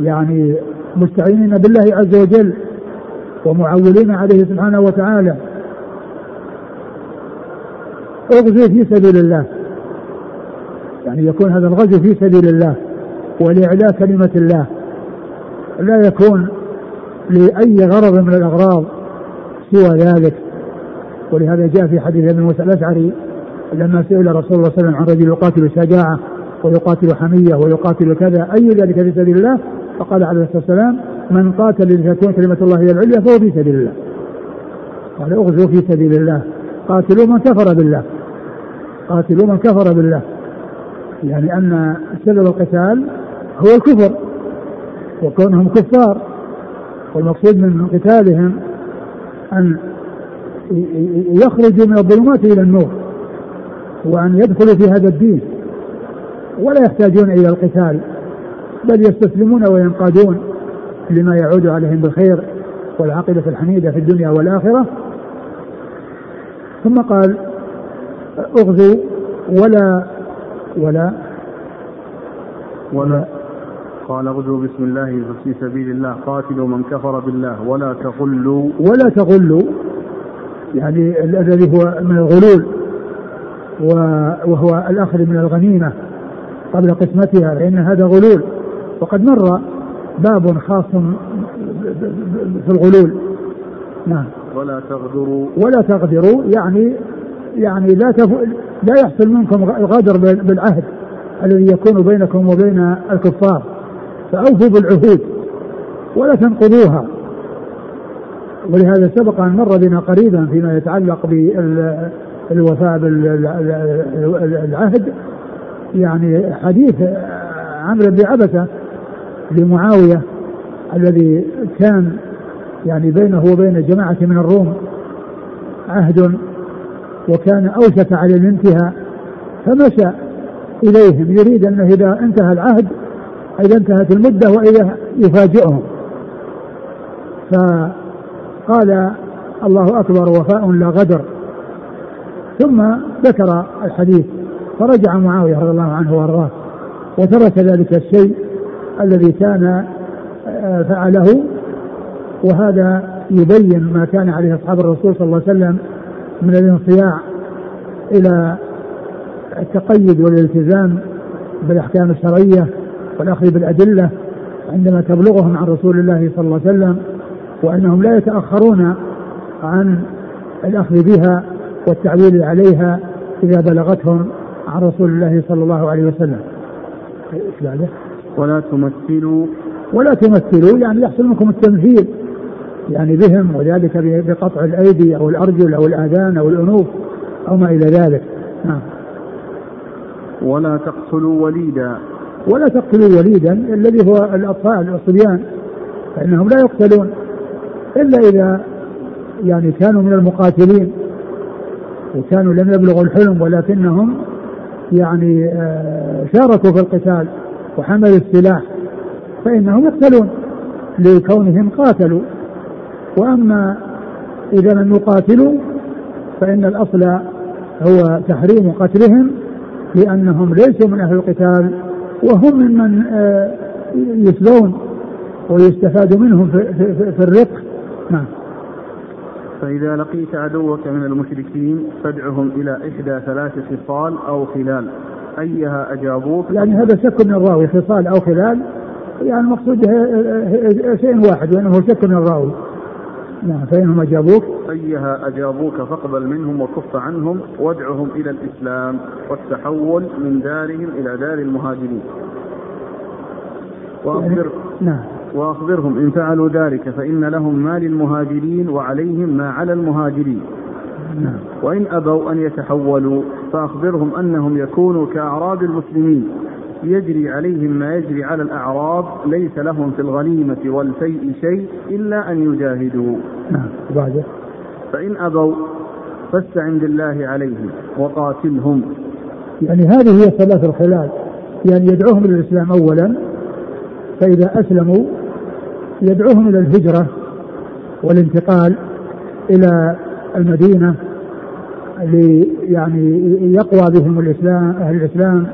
يعني مستعينين بالله عز وجل ومعولين عليه سبحانه وتعالى. اغزو في سبيل الله يعني يكون هذا الغزو في سبيل الله ولإعلاء كلمة الله. لا يكون لأي غرض من الأغراض سوى ذلك. ولهذا جاء في حديث ابن موسى الأشعري لما سئل رسول الله صلى الله عليه وسلم عن رجل يقاتل شجاعة ويقاتل حمية ويقاتل كذا أي ذلك في سبيل الله؟ فقال عليه الصلاة والسلام من قاتل لتكون كلمة الله هي العليا فهو في سبيل الله. قال أغزو في سبيل الله. قاتلوا من كفر بالله. قاتلوا من كفر بالله. يعني أن سبب القتال هو الكفر وكونهم كفار. والمقصود من قتالهم أن يخرجوا من الظلمات إلى النور وأن يدخلوا في هذا الدين. ولا يحتاجون إلى القتال بل يستسلمون وينقادون لما يعود عليهم بالخير والعاقبة الحميدة في الدنيا والآخرة. ثم قال اغزوا ولا ولا ولا قال اغزوا بسم الله في سبيل الله. قاتلوا من كفر بالله. ولا تغلوا. ولا تغلوا. يعني الذي هو من الغلول وهو الاخذ من الغنيمة قبل قسمتها لأن هذا غلول. وقد مر باب خاص في الغلول. نعم. ولا تغدروا. ولا تغدروا. يعني يعني لا تف... لا يحصل منكم الغدر بالعهد الذي يكون بينكم وبين الكفار. فأوفوا بالعهود ولا تنقضوها. ولهذا سبق أن مر بنا قريبا فيما يتعلق بالوفاء بالعهد. يعني حديث عمرو بن عبسة لمعاوية الذي كان يعني بينه وبين جماعة من الروم عهد وكان أوشك على الانتهاء فمشى إليهم يريد أنه إذا انتهى العهد إذا انتهت المدة وإذا يفاجئهم. فقال الله أكبر وفاء لا غدر. ثم ذكر الحديث فرجع معاوية رضي الله عنه وأرضاه وترك ذلك الشيء الذي كان آه، فعله وهذا يبين ما كان عليه أصحاب الرسول صلى الله عليه وسلم من الانصياع إلى التقيد والالتزام بالأحكام الشرعية والأخذ بالأدلة عندما تبلغهم عن رسول الله صلى الله عليه وسلم وأنهم لا يتأخرون عن الأخذ بها والتعويل عليها إذا بلغتهم عن رسول الله صلى الله عليه وسلم. ولا تمثلوا ولا تمثلوا يعني يحصل منكم التمثيل يعني بهم وذلك بقطع الأيدي أو الأرجل أو الآذان أو الأنوف أو ما إلى ذلك. نعم. ولا تقتلوا وليدا. ولا تقتلوا وليدا الذي هو الأطفال الصبيان فإنهم لا يقتلون. إلا إذا يعني كانوا من المقاتلين وكانوا لم يبلغوا الحلم ولكنهم يعني آه، شاركوا في القتال وحملوا السلاح فإنهم يقتلون. لكونهم قاتلوا. وأما إذا لم يقاتلوا فإن الأصل هو تحريم قتلهم لأنهم ليسوا من أهل القتال. وهم ممن آه، يسلون ويستفاد منهم في, في, في الرق نعم. فإذا لقيت عدوك من المشركين فادعهم إلى إحدى ثلاث خصال أو خلال. أيها أجابوك؟ يعني هذا شك من الراوي خصال أو خلال. يعني المقصود شيء واحد وإنه شك من الراوي. نعم فإنهم أجابوك. أيها أجابوك فاقبل منهم وكف عنهم وادعهم إلى الإسلام والتحول من دارهم إلى دار المهاجرين. وأخبر نعم. وأخبرهم إن فعلوا ذلك فإن لهم ما للمهاجرين وعليهم ما على المهاجرين. نعم. وإن أبوا أن يتحولوا فأخبرهم أنهم يكونوا كأعراب المسلمين. يجري عليهم ما يجري على الأعراب ليس لهم في الغنيمة والفيء شيء إلا أن يجاهدوا. نعم فإن أبوا فاستعن بالله عليهم وقاتلهم. يعني هذه هي ثلاث الخلال. يعني يدعوهم إلى الإسلام أولا فإذا أسلموا يدعوهم إلى الهجرة والانتقال إلى المدينة يعني يقوى بهم الإسلام أهل الإسلام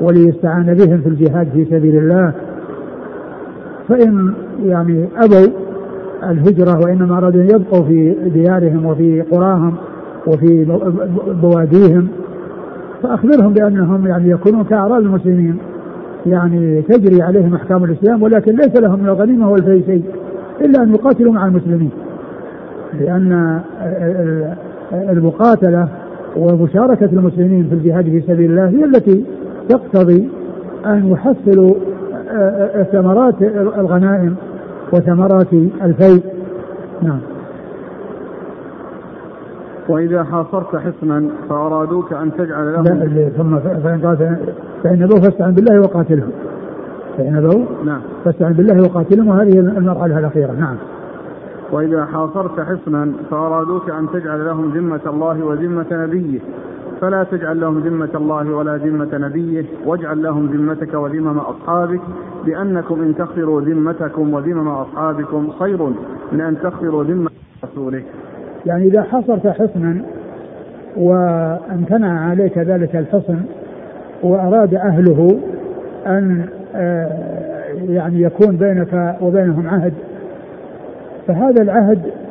وليستعان بهم في الجهاد في سبيل الله. فإن يعني أبوا الهجرة وإنما أرادوا أن يبقوا في ديارهم وفي قراهم وفي بواديهم فأخبرهم بأنهم يعني يكونون كأعراب المسلمين. يعني تجري عليهم أحكام الإسلام ولكن ليس لهم من الغنيمة والفي شيء إلا أن يقاتلوا مع المسلمين. لأن المقاتلة ومشاركة المسلمين في الجهاد في سبيل الله هي التي تقتضي أن يحصلوا آه، آه، ثمرات الغنائم وثمرات الفيء نعم. وإذا حاصرت حصنا فأرادوك أن تجعل لهم لا ثم فإن فإن أبوا فاستعن بالله وقاتلهم. فإن أبوا نعم. فاستعن بالله وقاتلهم وهذه المرحلة الأخيرة. نعم. وإذا حاصرت حصنا فأرادوك أن تجعل لهم ذمة الله وذمة نبيه. فلا تجعل لهم ذمة الله ولا ذمة نبيه واجعل لهم ذمتك وذمم أصحابك لأنكم إن تخفروا ذمتكم وذمم أصحابكم خير من أن تخفروا ذمة رسوله يعني إذا حصرت حصنا وامتنع عليك ذلك الحصن وأراد أهله أن آه، يعني يكون بينك وبينهم عهد فهذا العهد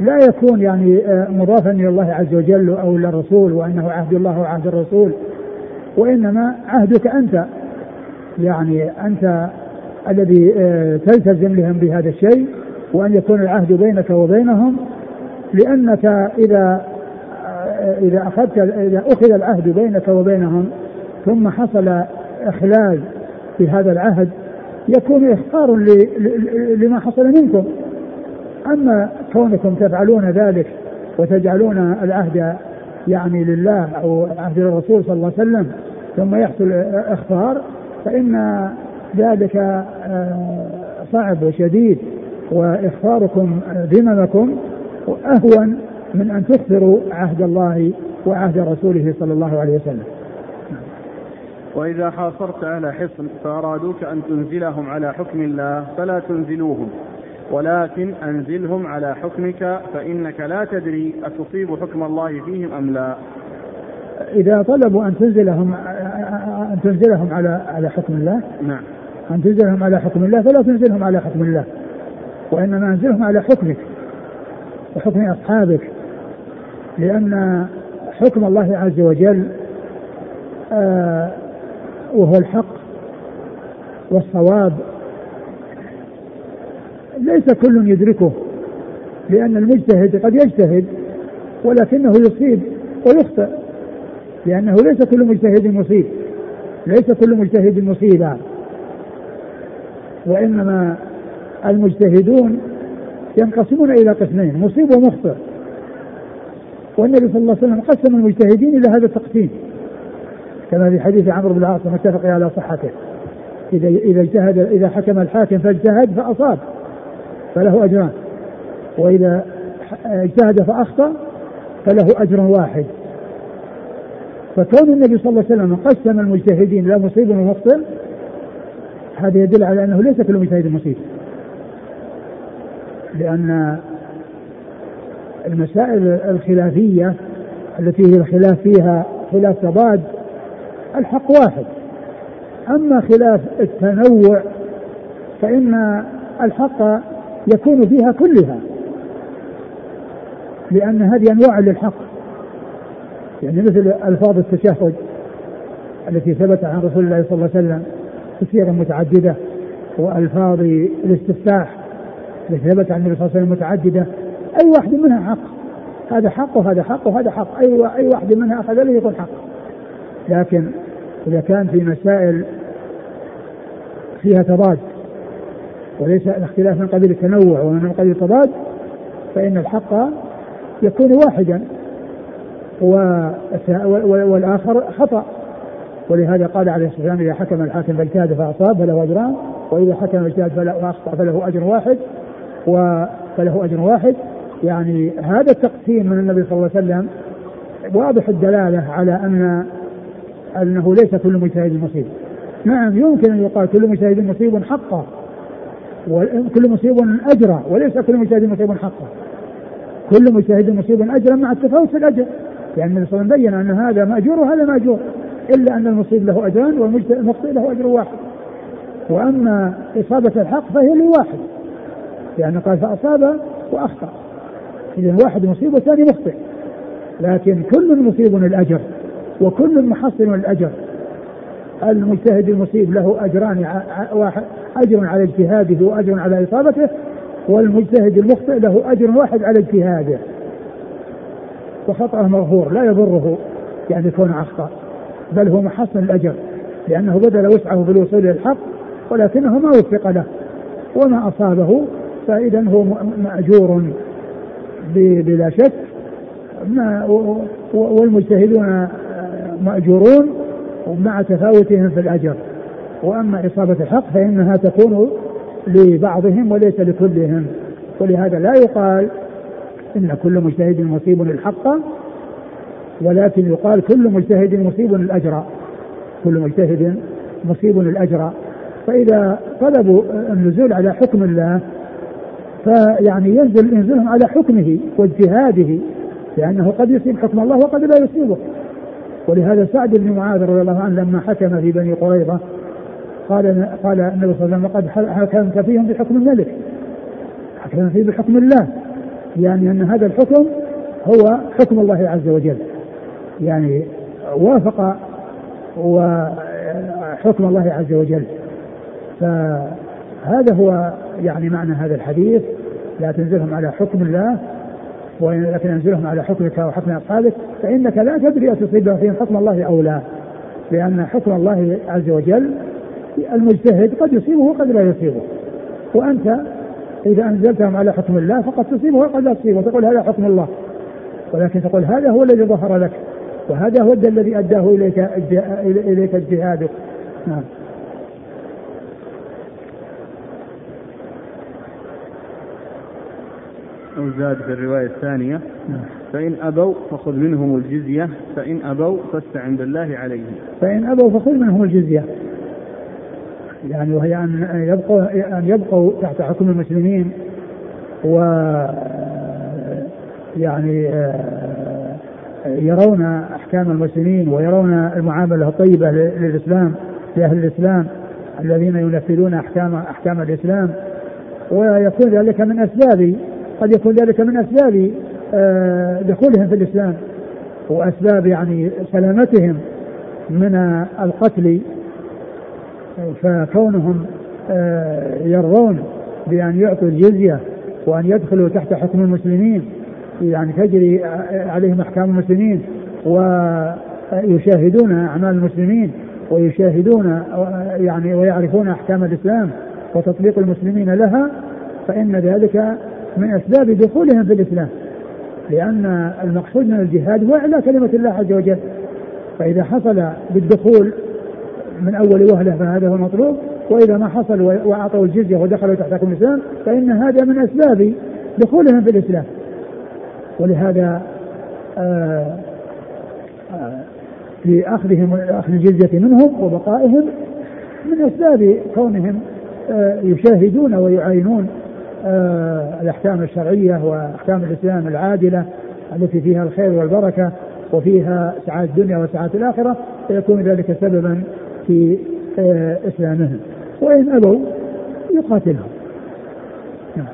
لا يكون يعني آه، مضافا إلى الله عز وجل أو إلى الرسول وإنه عهد الله وعهد الرسول. وإنما عهدك أنت يعني أنت الذي آه، تلتزم لهم بهذا الشيء وأن يكون العهد بينك وبينهم لأنك إذا آه، إذا أخذت إذا أخذ العهد بينك وبينهم ثم حصل اخلال في هذا العهد يكون احقار لما حصل منكم. أما كونكم تفعلون ذلك وتجعلون العهد يعني لله أو عهد الرسول صلى الله عليه وسلم ثم يحصل إخفار فإن ذلك آه، صعب وشديد وإخفاركم ذممكم أهون من أن تخفروا عهد الله وعهد رسوله صلى الله عليه وسلم. وإذا حاصرت أهل حصن فأرادوك أن تنزلهم على حكم الله فلا تنزلوهم. ولكن أنزلهم على حكمك فإنك لا تدري أتصيب حكم الله فيهم أم لا. إذا طلبوا أن تنزلهم أن تنزلهم على على حكم الله نعم. أن تنزلهم على حكم الله فلا تنزلهم على حكم الله وإنما أنزلهم على حكمك وحكم أصحابك لأن حكم الله عز وجل آه وهو الحق والصواب. ليس كل يدركه لأن المجتهد قد يجتهد ولكنه يصيب ويخطئ لأنه ليس كل مجتهد مصيب ليس كل مجتهد مصيبا وإنما المجتهدون ينقسمون إلى قسمين مصيب ومخطئ. والنبي صلى الله عليه وسلم قسم المجتهدين إلى هذا التقسيم. كما في حديث عمرو بن العاص متفق على صحته إذا إذا اجتهد إذا حكم الحاكم فاجتهد فأصاب. فله أجران وإذا اجتهد فأخطأ فله أجر واحد. فكون النبي صلى الله عليه وسلم قسم المجتهدين إلى مصيب ومخطئ هذا يدل على أنه ليس كل مجتهد مصيب. لأن المسائل الخلافية التي هي الخلاف فيها خلاف تضاد الحق واحد. أما خلاف التنوع فإن الحق يكون فيها كلها. لأن هذه أنواع للحق. يعني مثل ألفاظ التشهد التي ثبت عن رسول الله صلى الله عليه وسلم كثيرا متعددة وألفاظ الاستفتاح التي ثبت عن النبي صلى الله عليه وسلم متعددة. أي واحد منها حق. هذا حق وهذا حق وهذا حق. أي أي واحد منها أخذ له يكون حق. لكن إذا كان في مسائل فيها تضاد وليس الاختلاف من قبيل التنوع ومن قبيل التضاد فإن الحق يكون واحدا والآخر خطأ. ولهذا قال عليه الصلاة والسلام إذا حكم الحاكم فاجتهد فأصاب فله أجران وإذا حكم اجتهد فأخطأ فله أجر واحد. فله أجر واحد. يعني هذا التقسيم من النبي صلى الله عليه وسلم واضح الدلالة على أن أنه ليس كل مجتهد مصيب نعم يمكن أن يقال كل مجتهد مصيب حقا وكل مصيب أجرا وليس كل مجتهد مصيب حقا. كل مجتهد مصيب أجرا مع التفاوت في الأجر. يعني النبي صلى الله عليه وسلم بين أن هذا مأجور وهذا مأجور إلا أن المصيب له أجران والمخطئ له أجر واحد. وأما إصابة الحق فهي لواحد يعني قال فأصاب وأخطأ. إذا واحد مصيب والثاني مخطئ. لكن كل مصيب الأجر وكل محصن الأجر المجتهد المصيب له أجران واحد. أجر على اجتهاده وأجر على إصابته والمجتهد المخطئ له أجر واحد على اجتهاده. وخطأه مغفور لا يضره يعني كون أخطأ بل هو محصن الأجر لأنه بذل وسعه في الوصول إلى الحق ولكنه ما وفق له. وما أصابه فإذا هو مأجور بلا شك. والمجتهدون مأجورون مع تفاوتهم في الأجر. وأما إصابة الحق فإنها تكون لبعضهم وليس لكلهم. ولهذا لا يقال إن كل مجتهد مصيب الحق ولكن يقال كل مجتهد مصيب الأجر كل مجتهد مصيب الأجر فإذا طلبوا النزول على حكم الله فيعني ينزل ينزلهم على حكمه واجتهاده لأنه قد يصيب حكم الله وقد لا يصيبه. ولهذا سعد بن معاذ رضي الله عنه لما حكم في بني قريظة قال قال النبي صلى الله عليه وسلم لقد حكمت فيهم بحكم الملك؟ حكم فيه بحكم الله؟ يعني أن هذا الحكم هو حكم الله عز وجل. يعني وافق وحكم الله عز وجل. فهذا هو يعني معنى هذا الحديث. لا تنزلهم على حكم الله ولكن انزلهم على حكمك وحكم أصحابك فإنك لا تدري اتصيب فيهم حكم الله أو لا. لأن حكم الله عز وجل المجتهد قد يصيبه وقد لا يصيبه. وأنت إذا أنزلتهم على حكم الله فقد تصيبه وقد لا تصيبه. وتقول هذا حكم الله. ولكن تقول هذا هو الذي ظهر لك. وهذا هو الذي أداه إليك إليك اجتهادك نعم. أو زاد في الرواية الثانية. نعم. فإن أبوا فخذ منهم الجزية. فإن أبوا فاستعن بالله عليهم. فإن أبوا فخذ منهم الجزية. يعني وهي أن يبقوا أن يبقوا تحت حكم المسلمين و يعني آه، يرون أحكام المسلمين ويرون المعاملة الطيبة للإسلام لأهل الإسلام الذين ينفذون أحكام أحكام الإسلام. ويكون ذلك من أسباب قد يكون ذلك من أسباب آه، دخولهم في الإسلام وأسباب يعني سلامتهم من القتل فكونهم آه، يرضون بأن يعطوا الجزية وأن يدخلوا تحت حكم المسلمين يعني تجري عليهم أحكام المسلمين ويشاهدون أعمال المسلمين ويشاهدون يعني ويعرفون أحكام الإسلام وتطبيق المسلمين لها فإن ذلك من أسباب دخولهم في الإسلام لأن المقصود من الجهاد هو إعلاء كلمة الله عز وجل. فإذا حصل بالدخول من أول وهلة فهذا هو المطلوب. وإذا ما حصل وأعطوا الجزية ودخلوا تحت حكم الإسلام فإن هذا من أسباب دخولهم في الإسلام. ولهذا آه، آه، في أخذهم أخذ الجزية منهم وبقائهم من أسباب كونهم آه، يشاهدون ويعاينون الأحكام الشرعية وأحكام الإسلام العادلة التي فيها الخير والبركة وفيها سعادة الدنيا وسعادة الآخرة فيكون ذلك سببا في إسلامهم. وإن أبوا يقاتلهم. نعم.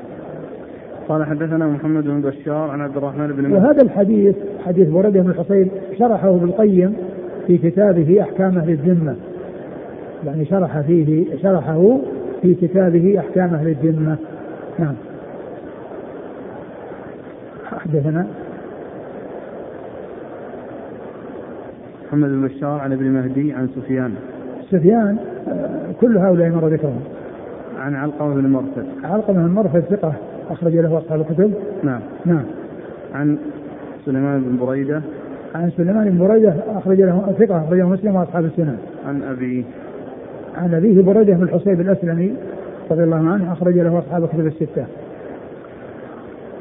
قال حدثنا محمد بن بشار عن عبد الرحمن بن وهذا الحديث حديث برده بن الحصين شرحه ابن القيم في كتابه أحكام أهل الذمة. يعني شرح فيه شرحه في كتابه أحكام أهل الذمة. نعم. حدثنا. محمد بن بشار عن ابن مهدي عن سفيان. سفيان كل هؤلاء مر ذكرهم. عن علقمة بن مرثد. علقمة بن مرثد ثقة أخرج له أصحاب الكتب. نعم. نعم. عن سليمان بن بريدة. عن سليمان بن بريدة أخرج له ثقة أخرجه مسلم وأصحاب السنن عن أبيه عن أبيه بريدة بن الحصيب الأسلمي رضي الله عنه أخرج له أصحاب الكتب الستة.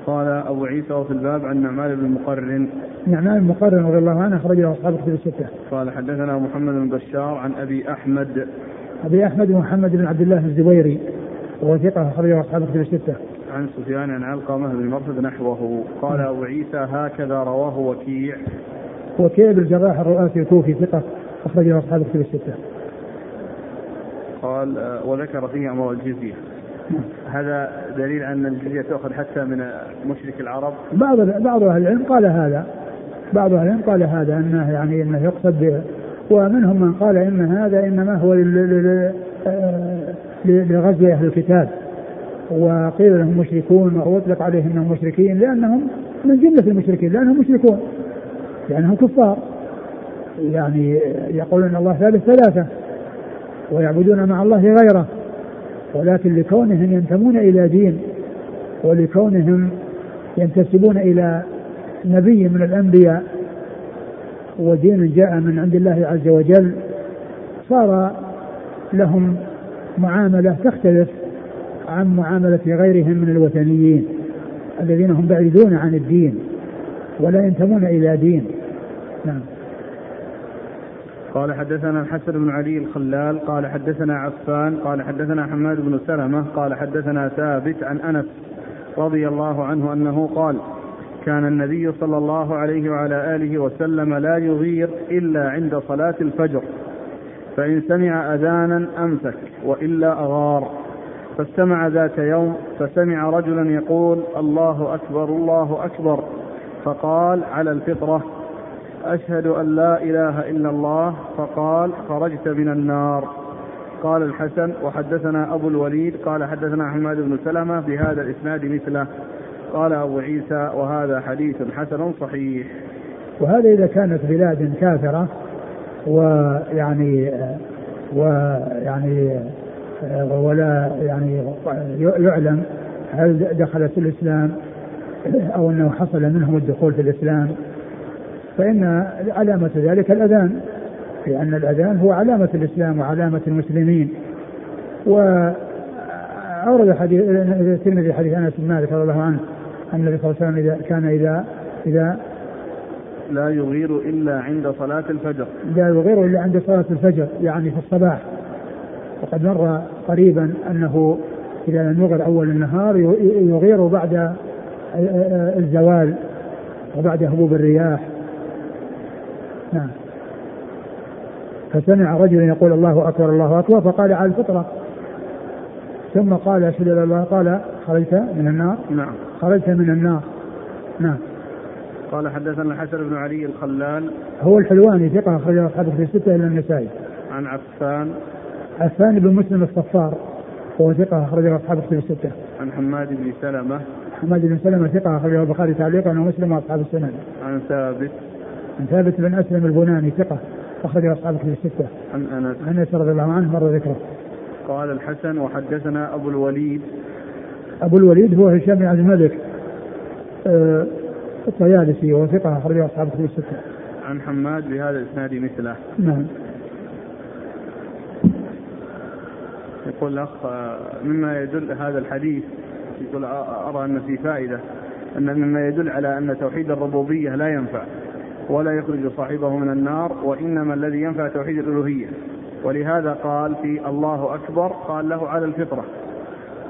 قال أبو عيسى وفي الباب عن نعمان بن مقرن. نعمان بن مقرن رضي الله عنه أخرج له أصحاب الكتب الستة. قال حدثنا محمد بن بشار عن أبي أحمد. أبي أحمد محمد بن عبد الله الزبيري وهو ثقة أخرجه أصحاب الكتب الستة. عن سفيان عن علقمة بن مرثد نحوه. قال نعم. أبو عيسى هكذا رواه وكيع. وكيع بن الجراح الرؤاسي الكوفي ثقة أخرجه أصحاب الكتب الستة. قال آه، وذكر فيه أمر الجزية. هذا دليل أن الجزية تؤخذ حتى من مشرك العرب؟ بعض بعض أهل العلم قال هذا. بعض أهل العلم قال هذا أنه يعني أنه يقصد ومنهم من قال إن هذا إنما هو لغزو أهل الكتاب. وقيل لهم مشركون وأطلق عليهم أنهم مشركين لأنهم من جملة المشركين لأنهم مشركون. لأنهم كفار. يعني يقولون الله ثالث ثلاثة ويعبدون مع الله غيره. ولكن لكونهم ينتمون إلى دين ولكونهم ينتسبون إلى نبي من الأنبياء ودين جاء من عند الله عز وجل صار لهم معاملة تختلف عن معاملة غيرهم من الوثنيين الذين هم بعيدون عن الدين ولا ينتمون إلى دين. نعم. قال حدثنا الحسن بن علي الخلال قال حدثنا عفان قال حدثنا حماد بن سلمة قال حدثنا ثابت عن أنس رضي الله عنه أنه قال كان النبي صلى الله عليه وعلى آله وسلم لا يغير إلا عند صلاة الفجر فإن سمع أذانا أمسك وإلا أغار. فاستمع ذات يوم فسمع رجلا يقول الله أكبر الله أكبر. فقال على الفطرة. أشهد أن لا إله إلا الله فقال خرجت من النار. قال الحسن وحدثنا أبو الوليد. قال حدثنا حماد بن سلمة بهذا الإسناد مثله. قال أبو عيسى وهذا حديث حسن صحيح. وهذا إذا كانت بلاد كافرة ويعني ويعني ولا يعني يعلم هل دخلت الإسلام أو أنه حصل منهم الدخول في الإسلام. فإن علامة ذلك الأذان لأن الأذان هو علامة الإسلام وعلامة المسلمين. وأورد حديث الترمذي حديث أنس بن مالك رضي الله عنه أن النبي صلى الله عليه وسلم إذا كان إذا إذا لا يغير إلا عند صلاة الفجر. لا يغير إلا عند صلاة الفجر يعني في الصباح. وقد مر قريبا أنه إذا لم يغر أول النهار يغير بعد الزوال وبعد هبوب الرياح. نعم. فسمع رجلا يقول الله أكبر الله أكبر فقال على الفطرة. ثم قال اشهد ان الله قال خرجت من النار؟ نعم. خرجت من النار. نعم. قال حدثنا الحسن بن علي الخلال. هو الحلواني ثقة أخرجه أصحابه في الستة إلى النسائي. عن عفان. عفان بن مسلم الصفار وهو ثقة أخرجه أصحابه في الستة. عن حماد بن سلمة. حماد بن سلمة ثقة أخرجه البخاري تعليقا ومسلم وأصحاب السنن. عن ثابت. عن ثابت بن أسلم البناني ثقة أخرجه أصحابه في الستة. عن أنس عن أنس رضي الله عنه مر ذكره. قال الحسن وحدثنا أبو الوليد أبو الوليد هو هشام بن عبد الملك آه، الطيالسي وهو ثقة أخرجه أصحابه في الستة. عن حماد بهذا الإسناد مثله نعم. يقول الأخ آه، مما يدل هذا الحديث يقول آه، أرى أن في فائدة أن مما يدل على أن توحيد الربوبية لا ينفع ولا يخرج صاحبه من النار وإنما الذي ينفع توحيد الألوهية. ولهذا قال في الله أكبر قال له على الفطرة.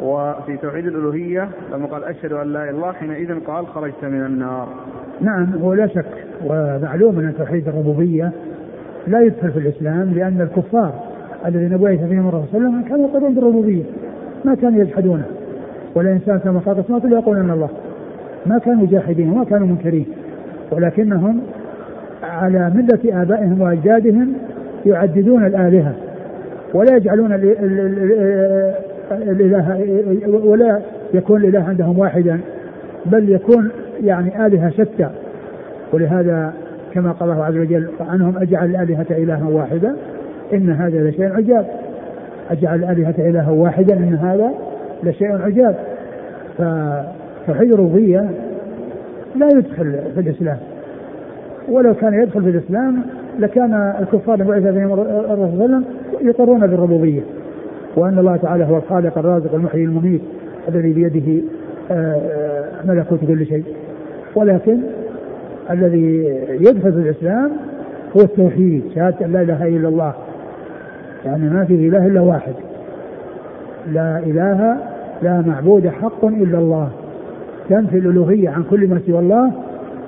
وفي توحيد الألوهية لما قال أشهد أن لا إله إلا الله حينئذ قال خرجت من النار. نعم هو لا شك ومعلوم أن توحيد الربوبية لا يدخل في الإسلام لأن الكفار الذين بعث فيهم الرسول صلى الله عليه وسلم كانوا يقرون بالربوبية. ما كانوا يجحدونها والإنسان كما قال لا أن الله. ما كانوا جاحدين وما كانوا منكرين. ولكنهم على ملة آبائهم وأجدادهم يعددون الآلهة ولا يجعلون الإله ولا يكون الإله عندهم واحدا بل يكون يعني آلهة شتى. ولهذا كما قال الله عز وجل عنهم أجعل الآلهة إلها واحدا إن هذا لشيء عجاب. أجعل الآلهة إلها واحدا إن هذا لشيء عجاب. فتوحيد الربوبية لا يدخل في الإسلام. ولو كان يدخل في الإسلام لكان الكفار اللي بعث فيهم الرسول صلى الله عليه وسلم يقرون بالربوبية. وأن الله تعالى هو الخالق الرازق المحيي المميت الذي بيده آه، آه، ملكوت كل شيء. ولكن الذي يدخل في الإسلام هو التوحيد شهادة أن لا إله إلا الله. يعني ما في إله إلا واحد. لا إله لا معبود حق إلا الله. تنفي الألوهية عن كل ما سوى الله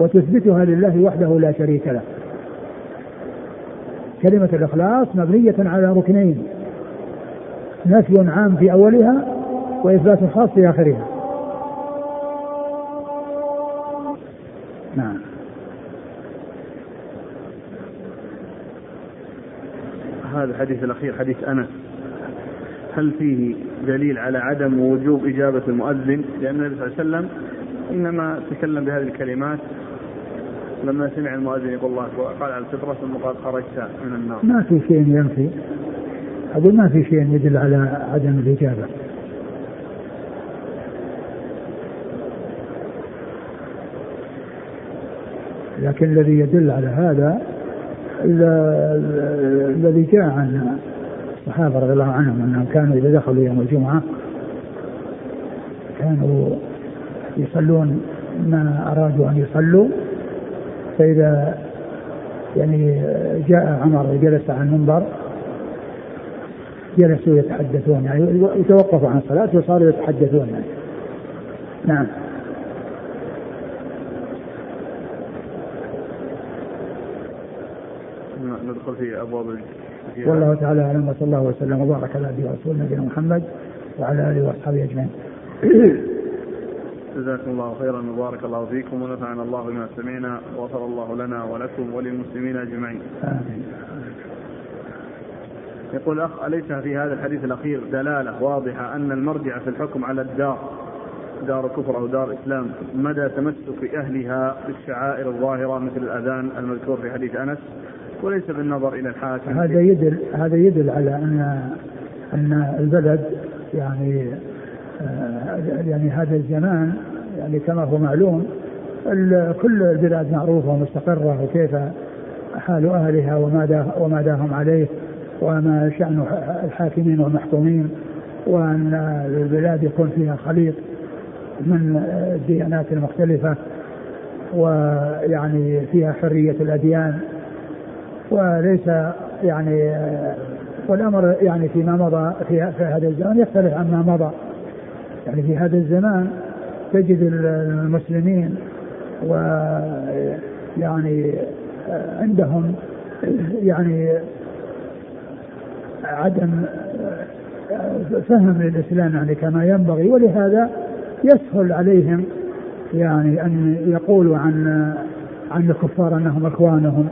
وتثبتها لله وحده لا شريك له. كلمة الإخلاص مبنية على ركنين نفي عام في أولها وإثبات خاص في آخرها. نعم. هذا الحديث الأخير حديث أنس. هل فيه دليل على عدم وجوب إجابة المؤذن؟ لأن النبي صلى الله عليه وسلم إنما تكلم بهذه الكلمات لما سمع المؤذن يقول الله قال على الفطرة ثم قال خرجت من النار. ما في شيء ينفي. أقول ما في شيء يدل على عدم الإجابة. لكن الذي يدل على هذا الذي جاء عن الصحابة رضي الله عنهم أنهم كانوا إذا دخلوا يوم الجمعة كانوا يصلون ما أرادوا أن يصلوا. فإذا يعني جاء عمر وجلس على المنبر جلسوا يتحدثون يعني يتوقفوا عن الصلاة وصاروا يتحدثون يعني. نعم ندخل في أبواب والله تعالى أعلم وصلى الله وسلم وبارك على عبده ورسوله نبينا محمد وعلى آله وأصحابه أجمعين. جزاكم الله خيرا وبارك الله فيكم ونفعنا الله بما سمعنا وغفر الله لنا ولكم وللمسلمين أجمعين. آمين. يقول الاخ أليس في هذا الحديث الأخير دلالة واضحة أن المرجع في الحكم على الدار دار كفر أو دار إسلام مدى تمسك أهلها بالشعائر الظاهرة مثل الأذان المذكور في حديث أنس وليس بالنظر إلى الحاكم هذا يدل هذا يدل على أن أن البلد يعني يعني هذا الزمان يعني كما هو معلوم كل البلاد معروفة ومستقرة وكيف حال أهلها وما وما داهم عليه وما شأن الحاكمين والمحكومين وأن البلاد يكون فيها خليط من الديانات المختلفة ويعني فيها حرية الأديان. وليس يعني والأمر يعني فيما مضى في هذا الزمان يختلف عما مضى. يعني في هذا الزمان تجد المسلمين ويعني عندهم يعني عدم فهم للإسلام يعني كما ينبغي ولهذا يسهل عليهم يعني أن يقولوا عن عن الكفار أنهم إخوانهم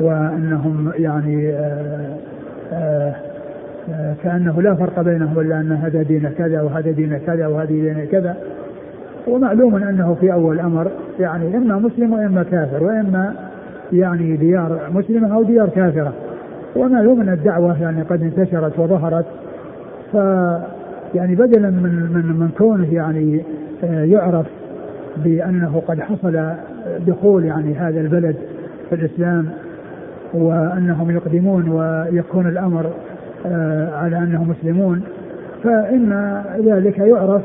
وأنهم يعني آآ آآ كأنه لا فرق بينهم إلا أن هذا دين كذا وهذا دين كذا وهذا دين كذا. ومعلوم أنه في أول الأمر يعني إما مسلم وإما كافر وإما يعني ديار مسلمة أو ديار كافرة. ومعلوم أن الدعوة يعني قد انتشرت وظهرت. ف يعني بدلا من من من كونه يعني آه، يعرف بأنه قد حصل دخول يعني هذا البلد في الإسلام وأنهم يقدمون ويكون الأمر على أنهم مسلمون فإن ذلك يعرف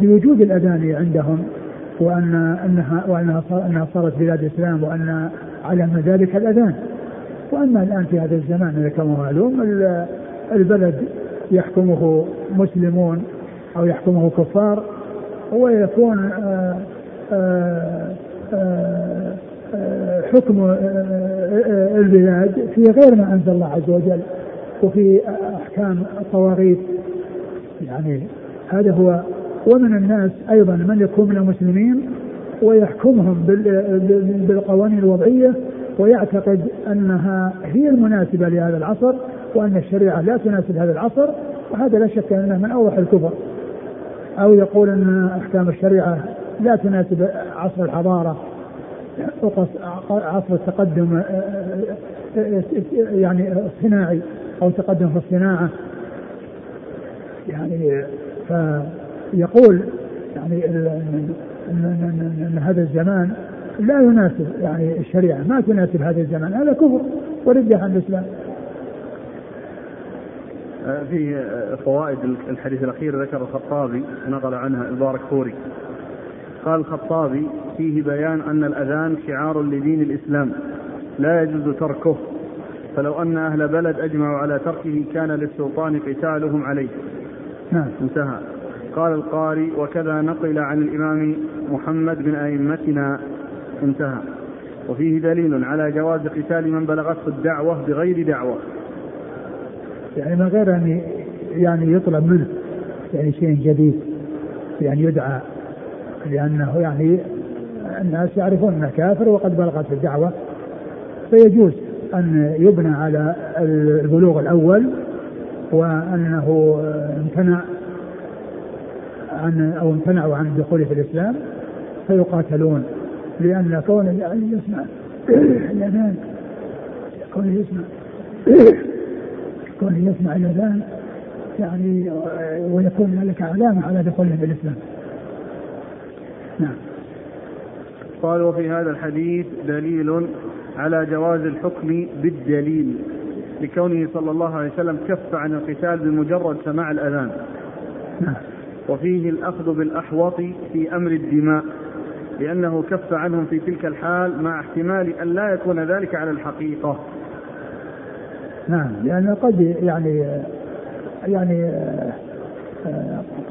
بوجود الأذان عندهم وأن أنها وأنها أنها صارت بلاد الإسلام وأن علم ذلك الأذان. وأما الآن في هذا الزمان كما معلوم البلد يحكمه مسلمون أو يحكمه كفار ويكون آه، آه، آه، حكم البلاد في غير ما أنزل الله عز وجل. وفي أحكام الطواغيت. يعني هذا هو ومن الناس أيضا من يكون من المسلمين ويحكمهم بالقوانين الوضعية ويعتقد أنها هي المناسبة لهذا العصر وأن الشريعة لا تناسب هذا العصر وهذا لا شك أنه من أوضح الكفر. أو يقول أن أحكام الشريعة لا تناسب عصر الحضارة عصر التقدم يعني الصناعي. أو تقدم في الصناعة. يعني فيقول يعني أن هذا الزمان لا يناسب يعني الشريعة. ما تناسب هذا الزمان. هذا كفر ورجع عن الإسلام. آه، في فوائد الحديث الأخير ذكر الخطابي نقل عنها المبارك فوري. قال الخطابي فيه بيان أن الأذان شعار لدين الإسلام لا يجوز تركه. فلو أن أهل بلد أجمعوا على تركه كان للسلطان قتالهم عليه. نعم. انتهى. قال القاري وكذا نقل عن الإمام محمد من أئمتنا. انتهى. وفيه دليل على جواز قتال من بلغته الدعوة بغير دعوة. يعني من غير أن يعني يطلب منه يعني شيء جديد يعني يدعى لأنه يعني الناس يعرفون أنه كافر وقد بلغت الدعوة فيجوز. أن يبنى على البلوغ الأول وأنه امتنع عن أو امتنعوا عن الدخول في الإسلام فيقاتلون لأن كونه يسمع الأذان كونه يسمع كونه يسمع الأذان يعني ويكون ذلك علامة على دخوله في الإسلام. نعم. قال وفي هذا الحديث دليل على جواز الحكم بالدليل لكونه صلى الله عليه وسلم كف عن القتال بمجرد سماع الأذان. نعم. وفيه الأخذ بالأحوط في أمر الدماء لأنه كف عنهم في تلك الحال مع احتمال أن لا يكون ذلك على الحقيقة. نعم لأنه قد يعني يعني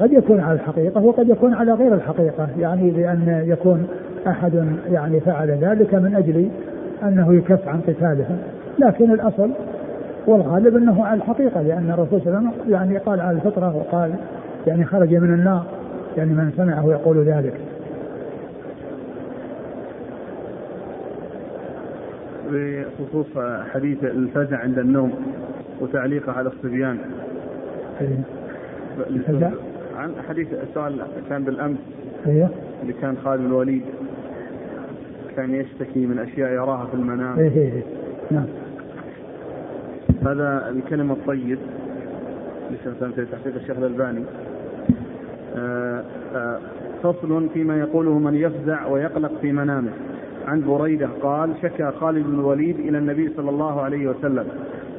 قد يكون على الحقيقة وقد يكون على غير الحقيقة. يعني بأن يكون أحد يعني فعل ذلك من أجل أنه يكف عن قتالهم لكن الأصل والغالب أنه على الحقيقة لأن الرسول صلى الله عليه وسلم يعني قال على الفطرة وقال يعني خرج من النار يعني من سمعه يقول ذلك. بخصوص حديث الفزع عند النوم وتعليقه على الصبيان. إيه. الفزع؟ عن حديث السؤال كان بالأمس. أيوه. اللي كان خالد الوليد. كان يشتكي من أشياء يراها في المنام. إيه إيه, إيه. نعم. هذا الكلمة الطيب لسه في تحقيق الشيخ الألباني. آه، آه، فصل فيما يقوله من يفزع ويقلق في منامه. عن بريدة قال شكى خالد بن الوليد إلى النبي صلى الله عليه وسلم.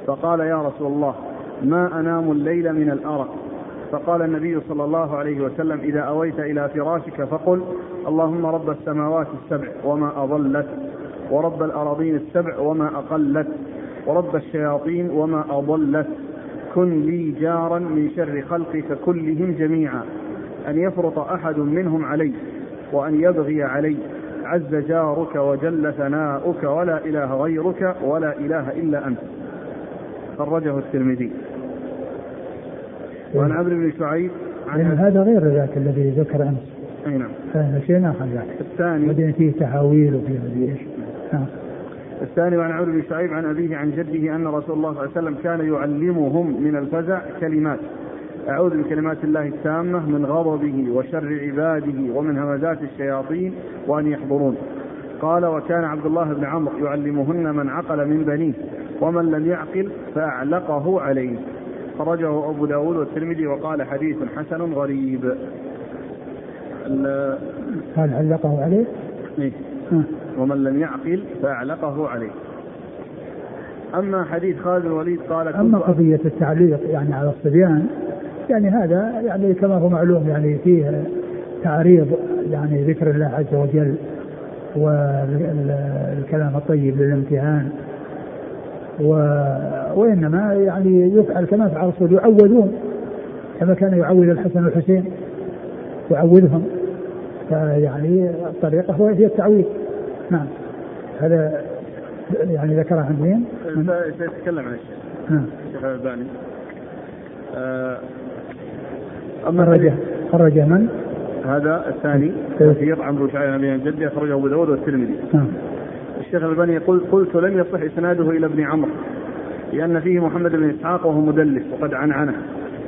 فقال يا رسول الله ما أنام الليل من الأرق؟ فقال النبي صلى الله عليه وسلم إذا أويت إلى فراشك فقل اللهم رب السماوات السبع وما أضلت ورب الأراضين السبع وما أقلت ورب الشياطين وما أضلت. كن لي جارا من شر خلقك كلهم جميعا أن يفرط أحد منهم علي وأن يبغي علي. عز جارك وجل ثناؤك ولا إله غيرك ولا إله إلا أنت. خرجه الترمذي. وعن عمرو بن شعيب عن هذا غير ذاك الذي ذكر أمس. أي نعم. فنسينا عن ذاك الثاني. بعدين فيه تهاويل وفيه مدري إيش. الثاني وعن عمرو بن شعيب عن أبيه عن جده أن رسول الله صلى الله عليه وسلم كان يعلمهم من الفزع كلمات. أعوذ بكلمات الله التامة من غضبه وشر عباده ومن همزات الشياطين وأن يحضرون. قال وكان عبد الله بن عمرو يعلمهن من عقل من بنيه ومن لم يعقل فأعلقه عليه. خرجه أبو داود والترمذي وقال حديث حسن غريب هل علقه عليه؟ إيه؟ ومن لم يعقل فأعلقه عليه أما حديث خالد الوليد قال أما قضية التعليق يعني على الصبيان يعني هذا يعني كما هو معلوم يعني فيه تعريض يعني ذكر الله عز وجل والكلام الطيب للامتهان و... وإنما يعني يفعل كما فعل الرسول يعوذون كما كان يعوذ الحسن والحسين. يعوذهم فيعني الطريقة هي التعويذ نعم. هذا يعني ذكرها عند مين؟ سيتكلم عن الشيخ. نعم. الشيخ الألباني. آه، أما خرج خرج من؟ هذا الثاني كثير عمرو شعيب بن جدي أخرجه أبو داود والترمذي. نعم. الشيخ الألباني يقول قلت لم يصح إسناده إلى ابن عمرو لأن فيه محمد بن إسحاق وهو مدلس وقد عنعنه.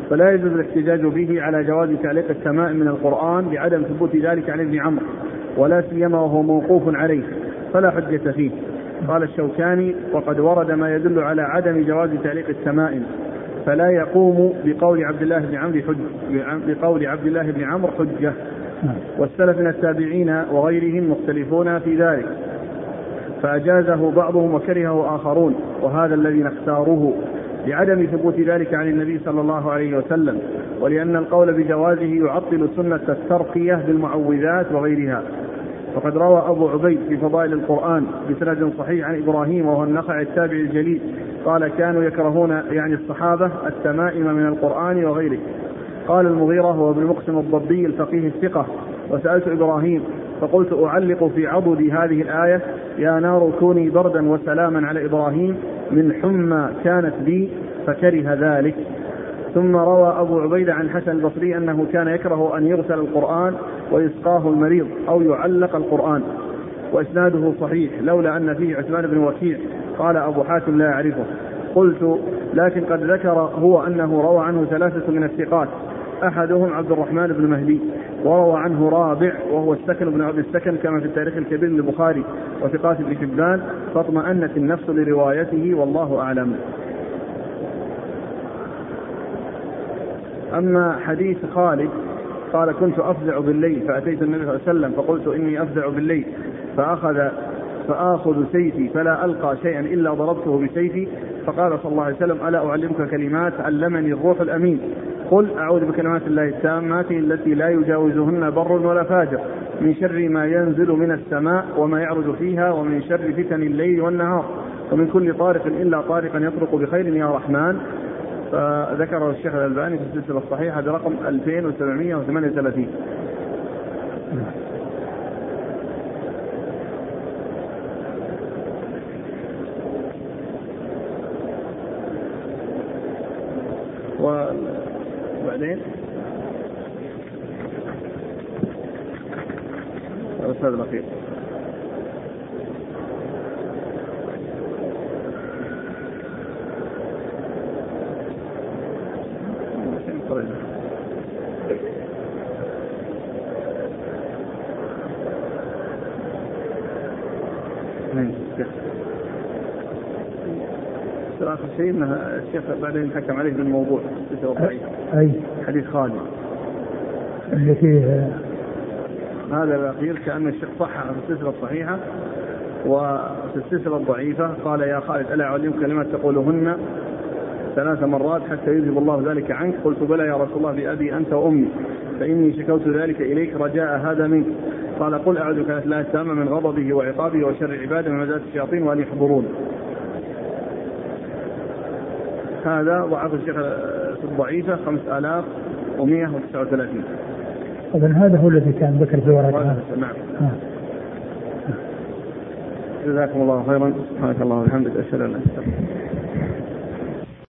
فلا يجوز الاحتجاج به على جواز تعليق السماء من القرآن لعدم ثبوت ذلك عن ابن عمرو ولا سيما وهو موقوف عليه فلا حجة فيه. قال الشوكاني وقد ورد ما يدل على عدم جواز تعليق التمائم فلا يقوم بقول عبد الله بن عمرو حج بقول عبد الله بن عمرو حجة. والسلف من التابعين وغيرهم مختلفون في ذلك. فأجازه بعضهم وكرهه آخرون وهذا الذي نختاره لعدم ثبوت ذلك عن النبي صلى الله عليه وسلم ولأن القول بجوازه يعطل سنة الترقية بالمعوذات وغيرها. وقد روى أبو عبيد في فضائل القرآن بسند صحيح عن إبراهيم وهو النخع التابع الجليل قال كانوا يكرهون يعني الصحابة التمائم من القرآن وغيره. قال المغيرة هو ابن مقسم الضبي الفقيه الثقة وسألت إبراهيم فقلت أعلق في عضد هذه الآية يا نار كوني بردا وسلاما على إبراهيم من حمى كانت بي فكره ذلك. ثم روى أبو عبيدة عن حسن البصري أنه كان يكره أن يغسل القرآن ويسقاه المريض أو يعلق القرآن وإسناده صحيح لولا أن فيه عثمان بن وكيع. قال أبو حاتم لا يعرفه قلت لكن قد ذكر هو أنه روى عنه ثلاثة من الثقات أحدهم عبد الرحمن بن مهدي. وروى عنه رابع وهو السكن بن عبد السكن كما في التاريخ الكبير للبخاري وثقات ابن حبان فاطمأنت النفس لروايته والله أعلم. أما حديث خالد قال كنت أفزع بالليل فأتيت النبي صلى الله عليه وسلم فقلت إني أفزع بالليل. فأخذ فآخذ سيفي فلا ألقى شيئا إلا ضربته بسيفي فقال صلى الله عليه وسلم ألا أعلمك كلمات علمني الروح الأمين. قل أعوذ بكلمات الله التامات التي لا يجاوزهن بر ولا فاجر من شر ما ينزل من السماء وما يعرج فيها ومن شر فتن الليل والنهار ومن كل طارق إلا طارقا يطرق بخير يا رحمن. فذكره الشيخ الألباني في السلسلة الصحيحة برقم 2738 وبعدين الأستاذ الأخير الشيخ بعدين حكم عليه بالموضوع اي حديث خالد. اللي فيه هذا الأخير كأن الشيخ صحح في السلسلة الصحيحة. وفي السلسلة الضعيفة قال يا خالد ألا أعلم كلمات تقولهن ثلاث مرات حتى يذهب الله ذلك عنك؟ قلت بلى يا رسول الله بأبي أنت وأمي فإني شكوت ذلك إليك رجاء هذا منك. قال قل أعوذ الله التامة من غضبه وعقابه وشر عباده من مزات الشياطين وأن يحضرون. هذا ضعف الشيخ في الضعيفة 5139 إذا هذا هو الذي كان ذكر في ورقة. نعم. جزاكم الله خيرا. سبحانك اللهم وبحمدك أشهد أن لا إله إلا أنت.